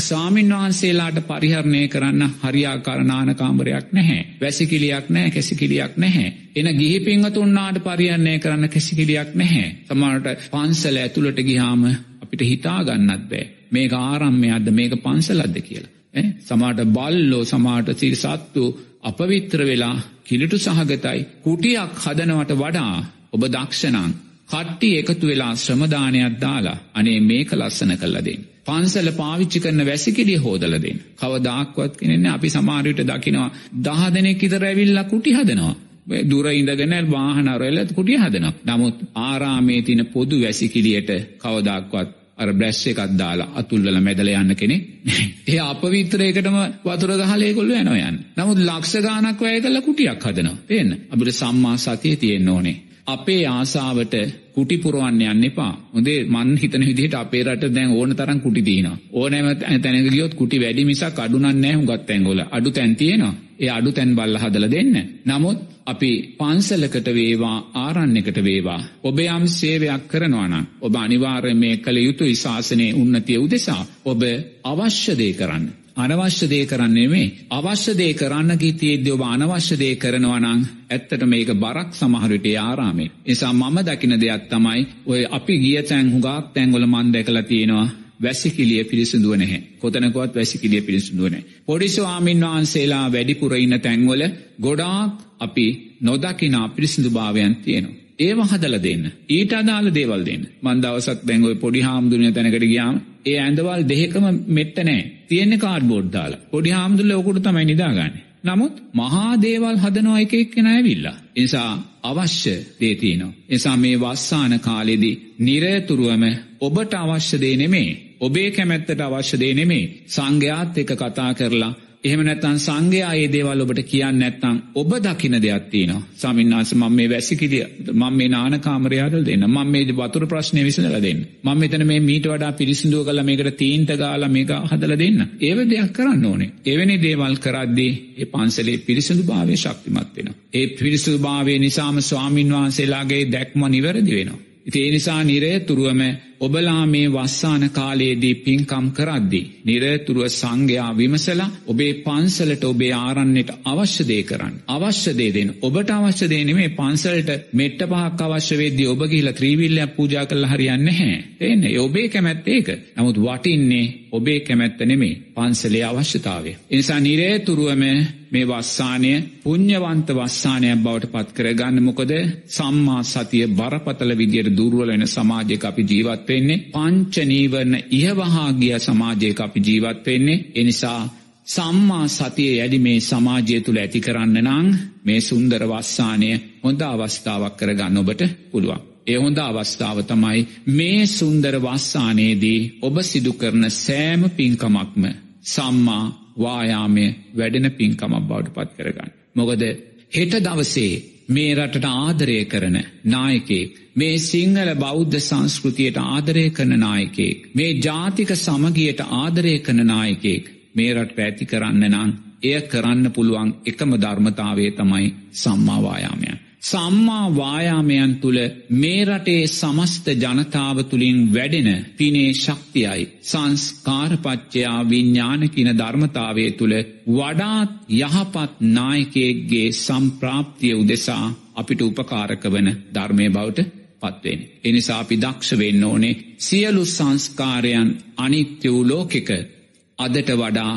B: සාමීන් වහන්සේලාට පරිහරණය කරන්න හරියාකාරණාන කාමරයක් නැහැ. වැසිකිලියක් නෑ කැසිකිලියක් නැහැ. එන ගිහි පිංහතුන්නාට පරිහරණය කරන්න කැසිකිලියක් නැහැ. සමහට පන්සල ඇතුළට ගිහාම අපිට හිතාගන්නත් බෑ මේක ආරම්මයක්ද මේක පන්සලද්ද කියලා. සමාට බල්ලෝ සමාට සිරි සත්තු අපවිත්‍ර වෙලා කිලිටු සහගතයි කුටියක් හදනවට වඩා ඔබ දක්ෂණං කට්ටි එකතු වෙලා ශ්‍රමදානයක් දාලා අනේ මේක ලස්සන කල්ලදෙන්. පන්සල පාවිච්චි කරන වැසිකිලිය හෝදලදෙන්. කවදාක්වත් කෙනෙන්නේ අපි සමාරයට දකිනවා දහ දෙනෙක් ඉතර ඇවිල්ලා කුටි හදනවා. දුර ඉඳගෙන වාහනරල කුටිය හදනක්. නමුත් ආරාමේ තින පොදු වැසිකිලියට කවදක්වත් අර බ්‍රැස්් එකක් දාලා අතුල්වල මැදල යන්න කෙනෙ ඒ අප විත්‍රයකටම වතුර ගහලයකොල්ල යනොයන් නමුත් ලක්ෂ ගානක් වැය කල කුටියක් හදනවා පේන්න අපිට සම්මා සතිය තියෙන්න්න ඕනේ අපේ ආසාවට කුටිපුරුවන්න යන්න එපා. හොදේ මන් හිතන විදිහට අපේ රට දැන් ඕන තරම් කුටි තියන ඕනෑම තැනක ගියොත් කුටි වැඩි මිසක් අඩුනන්නේ හුගත් තැන්ගොල අඩු තැන්තියනවා ඒ අඩු තැන් බල්ල හදල දෙන්න. නමුත් අපි පන්සලකට වේවා ආරන්නෙකට වේවා. ඔබ යම් සේවයක් කරනවාන ඔබ අනිවාර්ය මේ කළ යුතු ඉශාසනය උන්නතිය උදෙසා ඔබ අවශ්‍යදේ කරන්න. අනවශ්‍යදේ කරන්නේ මේ අවශ්‍යදේ කරන්න ගීතියේද්‍ය ඔබ අනවශ්‍යදේ කරනවනං ඇත්තට මේක බරක් සමහරට ආරාමේ නිසා මම දකින දෙයක් තමයි ඔය අපි ගිය තැන් හුගක් තැන්ගොල මන් දැකලා තියෙනවා වැසිකිලිය පිරිසිදුව නැහැ. කොතනකොත් වැසිකිලිය පිරිසිදුවනෑ. පොඩිස්වාමින් වහන්සේලා වැඩිපුර ඉන්න තැන්වල ගොඩාක් අපි නොදකිනා පිරිසිදු භාවයන් තියෙනවා. ඒව හදල දෙන්න. ඊට අදාල දේවල් දෙන්න. මන්දවසක් දැංගොයි පොඩි හාමුදුරන තැනකට ගියාම ඒ ඇඳවල් දෙහෙකම මෙට්ට නෑ තියෙන්නේ කාඩ් බෝඩ් දාලා. පොඩි හාමුදුරල ඔකුට තමයි නිදාගන්න. නමුත් මහා දේවල් හදනවා එක එක්කෙන ඇවිල්ලා. නිසා අවශ්‍ය දේතියනවා. එසා මේ වස්සාන කාලෙදී නිරේතුරුවම ඔබට අවශ්‍ය දේ නෙමේ. ඔබේ කැමැත්තට අවශ්‍ය දේ නෙමේ. සංඝයාත් එක කතා කරලා එහෙම නැත්තන් සංඝයා ඒ දේවල් ඔබට කියන්න නැත්තං ඔබ දකින දෙයක් තියෙනවා. සමින්නාස මම මේ වැසිකිලිය මම මේ නානකාමරයාදල් දෙන්න? මම මේ වතුර ප්‍රශ්නය විසඳල දෙන්න? මම මෙතන මේ මීට වඩා පිරිසිදුව කළ මේකට තීන්ත ගාලා මේක හදල දෙන්න? ඒව දෙයක් කරන්න ඕනේ. එවැනි දේවල් කරද්දී ඒ පන්සලේ පිරිසිදු භාවය ශක්තිමත් වෙන ඒ පිරිසිදු භාවය නිසාම ස්වාමින් වහන්සේලාගේ දැක්ම නිවැරදි වෙනවා. ඒ නිසා නිරේතුරුවම ඔබලා මේ වස්සාන කාලයේදී පින්කම් කරද්දි. නිරතුරුව සංඝයා විමසලා ඔබේ පන්සලට ඔබේ ආරන්නට අවශ්‍යදේ කරන්න. අවශ්‍යදේ දෙන ඔබට අවශ්‍යදේ මේ පන්සලට මෙට්ට පහක් අවශ්‍යවේදී ඔබ ගිහිලා ත්‍රීවිල්ලයක් පූජා කළ හරියන්න හැ. එන්නේ ඔබේ කැමැත්ත ඒක. නමුත් වටින්නේ ඔබේ කැමැත්ත නෙමේ පන්සලේ අවශ්‍යතාවය. එනිසා නිරේතුරුවම මේ වස්සානය පුං්ඥවන්ත වස්සානයක් බවට පත් කරගන්න මොකද සම්මා සතිය බරපතල විදියට දුරුවල වෙන සමාජයක අපි ජීවත් වෙන්නේ පංච නීවරණ ඉහවහා ගිය සමාජයක අපි ජීවත් වෙන්නේ එනිසා සම්මා සතිය යැඩි මේ සමාජය තුළ ඇති කරන්න නං මේ සුන්දර වස්සානය හොඳ අවස්ථාවක් කරගන්න ඔබට පුළුවන්. ඒ හොඳ අවස්ථාව තමයි මේ සුන්දර වස්සානයේදී ඔබ සිදු කරන සෑම පින්කමක්ම සම්මා වායාමය වැඩෙන පින්කමක් බවට පත් කරගන්න. මොකද හෙට දවසේ මේ රටට ආදරය කරන නායකෙක් මේ සිංහල බෞද්ධ සංස්කෘතියට ආදරය කරන නායකෙක් මේ ජාතික සමගියට ආදරය කරන නායකෙක් මේ රට ඇති කරන්න නම් එය කරන්න පුළුවන් එකම ධර්මතාවේ තමයි සම්මාවායාමයන්. සම්මා වායාමයන් තුළ මේ රටේ සමස්ත ජනතාව තුළින් වැඩෙන පිනේ ශක්තියයි සංස්කාරපච්චයා විඤ්ඥානකින ධර්මතාවය තුළ වඩාත් යහපත් නායකයෙක්ගේ සම්ප්‍රාප්තිය උදෙසා අපිට උපකාරක වන ධර්මය බවට පත්වෙන. එනිසා අපි දක්ෂ වෙන්න ඕනේ සියලු සංස්කාරයන් අනිත්‍ය වූ ලෝකෙක අදට වඩා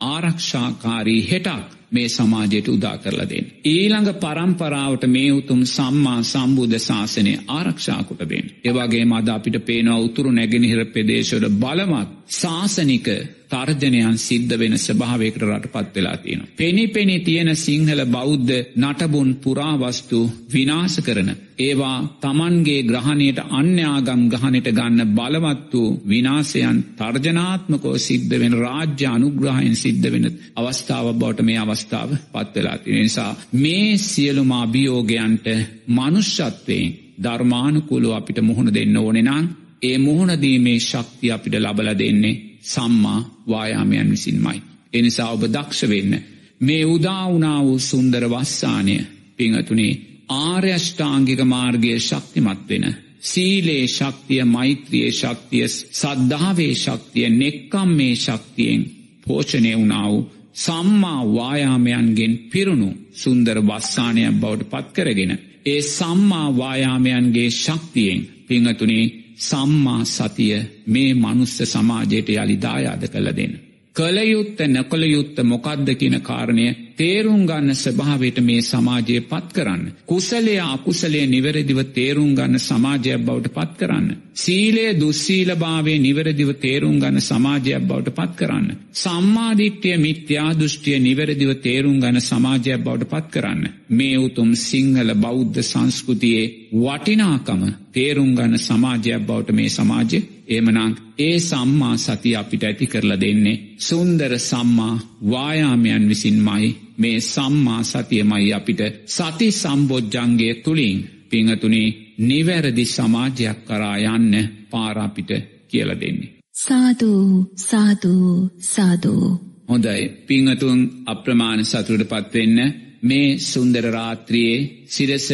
B: ආරක්ෂාකාරී හෙටක් මේ සමාජයට උදා කරලා දෙන්න. ඊළඟ පරම්පරාවට මේ උතුම් සම්මා සම්බුද්ධ ශාසනය ආරක්ෂාකුට දෙන්න. ඒවගේ මද අපිට පේනවා උතුරු නැගෙනහිර පෙදේශවල බලමත් ශාසනික තර්ජනයන් සිද්ධ වෙන ස්භාවයකට රට පත් වෙලා තියෙන. පෙනි පෙනි තියෙන සිංහල බෞද්ධ නටබුන් පුරාවස්තු විනාස කරන. ඒවා තමන්ගේ ග්‍රහණයට අන්‍යාගම් ගහනට ගන්න බලවත් වූ විනාසයන් තර්ජනාත්මකෝ සිද්ධ වෙන රාජ්‍ය අනුග්‍රහයෙන් සිද්ධ වෙන අවස්ථාව බවට මේ අවස්ථාව පත්වෙලා තියෙන නිසා මේ සියලුම අභියෝගයන්ට මනුෂ්‍යත්වයෙන් ධර්මානුකුලෝ අපිට මුහුණ දෙන්න ඕනෙනම් ඒ මුහුණදීමේ ශක්තිය අපිට ලබල දෙන්නේ සම්මා වායාමයන් විසින්මයි. එනිසා ඔබ දක්ෂ වෙන්න. මේ උදාවනා වූ සුන්දර වස්සානය පිංහතුනේ ආර්යෂ්ඨාංගික මාර්ගය ශක්තිමත් වෙන. සීලේ ශක්තිය මෛත්‍රියයේ ශක්තිය සද්ධාවේ ශක්තිය නෙක්කම් මේ ශක්තියෙන් පෝෂණය වුණාව සම්මා වායාමයන්ගෙන් පිරුණු සුන්දර වස්සානයක් බවට පත්කරගෙන. ඒ සම්මා වායාමයන්ගේ ශක්තියෙන් පිංහතුනේ සම්මා සතිය මේ මනුස්ස සමාජයට යළි දායාද කළ දෙන්න. කළයුත්ත නැකොළයුත්ත මොකක්ද කියන කාරණය තේරුම් ගන්න ස්භාවයට මේ සමාජය පත් කරන්න. කුසලය අකුසලේ නිවැරදිව තේරුම් ගන්න සමාජයක් බවට පත් කරන්න. සීලය දුස්සීලභාවේ නිවැරදිව තේරුම් ගන්න සමාජයක් බවට පත් කරන්න. සම්මාධිට්්‍යය මිත්‍යා දෘෂ්ටිය නිවැරදිව තේරුම් ගන්න සමාජයක් බවට පත් කරන්න. මේ උතුම් සිංහල බෞද්ධ සංස්කෘතියේ වටිනාකම තේරුම් ගන්න සමාජයක් බවට මේ සමාජය ඒමනං ඒ සම්මා සති අපිට ඇති කරලා දෙන්නේ සුන්දර සම්මා වායාමයන් විසින්මයි මේ සම්මා සතියමයි අපිට සති සම්බෝජ්ජන්ගේ තුළින් පිංහතුනේ නිවැරදි සමාජයක් කරා යන්න පාරාපිට කියල දෙන්නේ.
A: සාධූ සාධූ සාධූ.
B: හොඳයි පිංහතුන් අප්‍රමාණ සතුරට පත්වෙන්න මේ සුන්දර රාත්‍රියයේ සිරස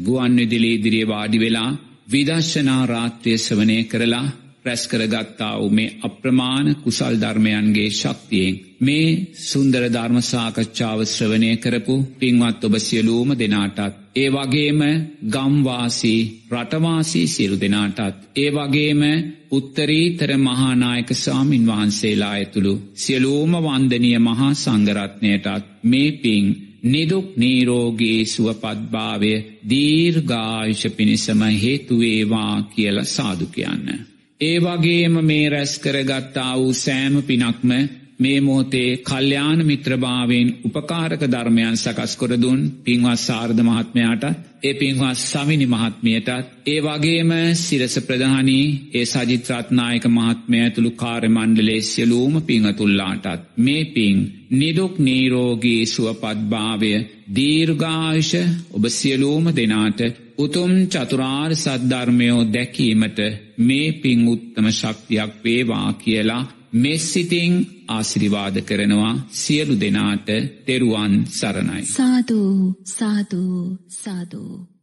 B: ගුවන් විදිලි ඉදිරිය වාඩි වෙලා විදර්ශනා රාත්‍රය සවනය කරලා රැස්කරගත්තා වූ මේ අප්‍රමාණ කුසල් ධර්මයන්ගේ ශක්තියෙන් මේ සුන්දර ධර්මසාකච්ඡාව ශ්‍රවණය කරපු පින්වත් ඔබ සියලූම දෙනාටත් ඒ වගේම ගම්වාසී රටවාසී සියලු දෙනාටත් ඒ වගේම උත්තරීතර මහානායක සාමීන් වහන්සේලා ඇතුළු සියලූම වන්දනය මහා සංගරත්නයටත් මේ පින් නිදුක් නීරෝගේ සුවපත්භාවය දීර්ඝායුෂ පිණිසම හේතුවේවා කියල සාදු කියන්න. ඒ වගේම මේ රැස් කරගත්තා වූ සෑම පිනක්ම මේ මෝතේ කල්්‍යාන මිත්‍රභාවෙන් උපකාරක ධර්මයන් සකස්කොරදුන් පින්වත් සාර්ධ මහත්මයාට ඒ පින්වත් සමිනි මහත්මියටත් ඒ වගේම සිරස ප්‍රධානී ඒ සජිත්‍රත්නායක මහත්මය ඇතුළු කාර්යමණ්ඩලේ සියලූම පිංහතුල්ලාටත් මේ පින් නිදුක් නීරෝගී සුවපත්භාවය දීර්ඝායුෂ ඔබ සියලූම දෙනාට උතුම් චතුරාර් සද්ධර්මයෝ දැකීමට මේ පින් උත්තම ශක්තියක් වේවා කියලා මෙස්සිතිං ආසිරිවාද කරනවා සියලු දෙනාට තෙරුවන් සරණයි.
A: සාධූ සාධූ සාධූ.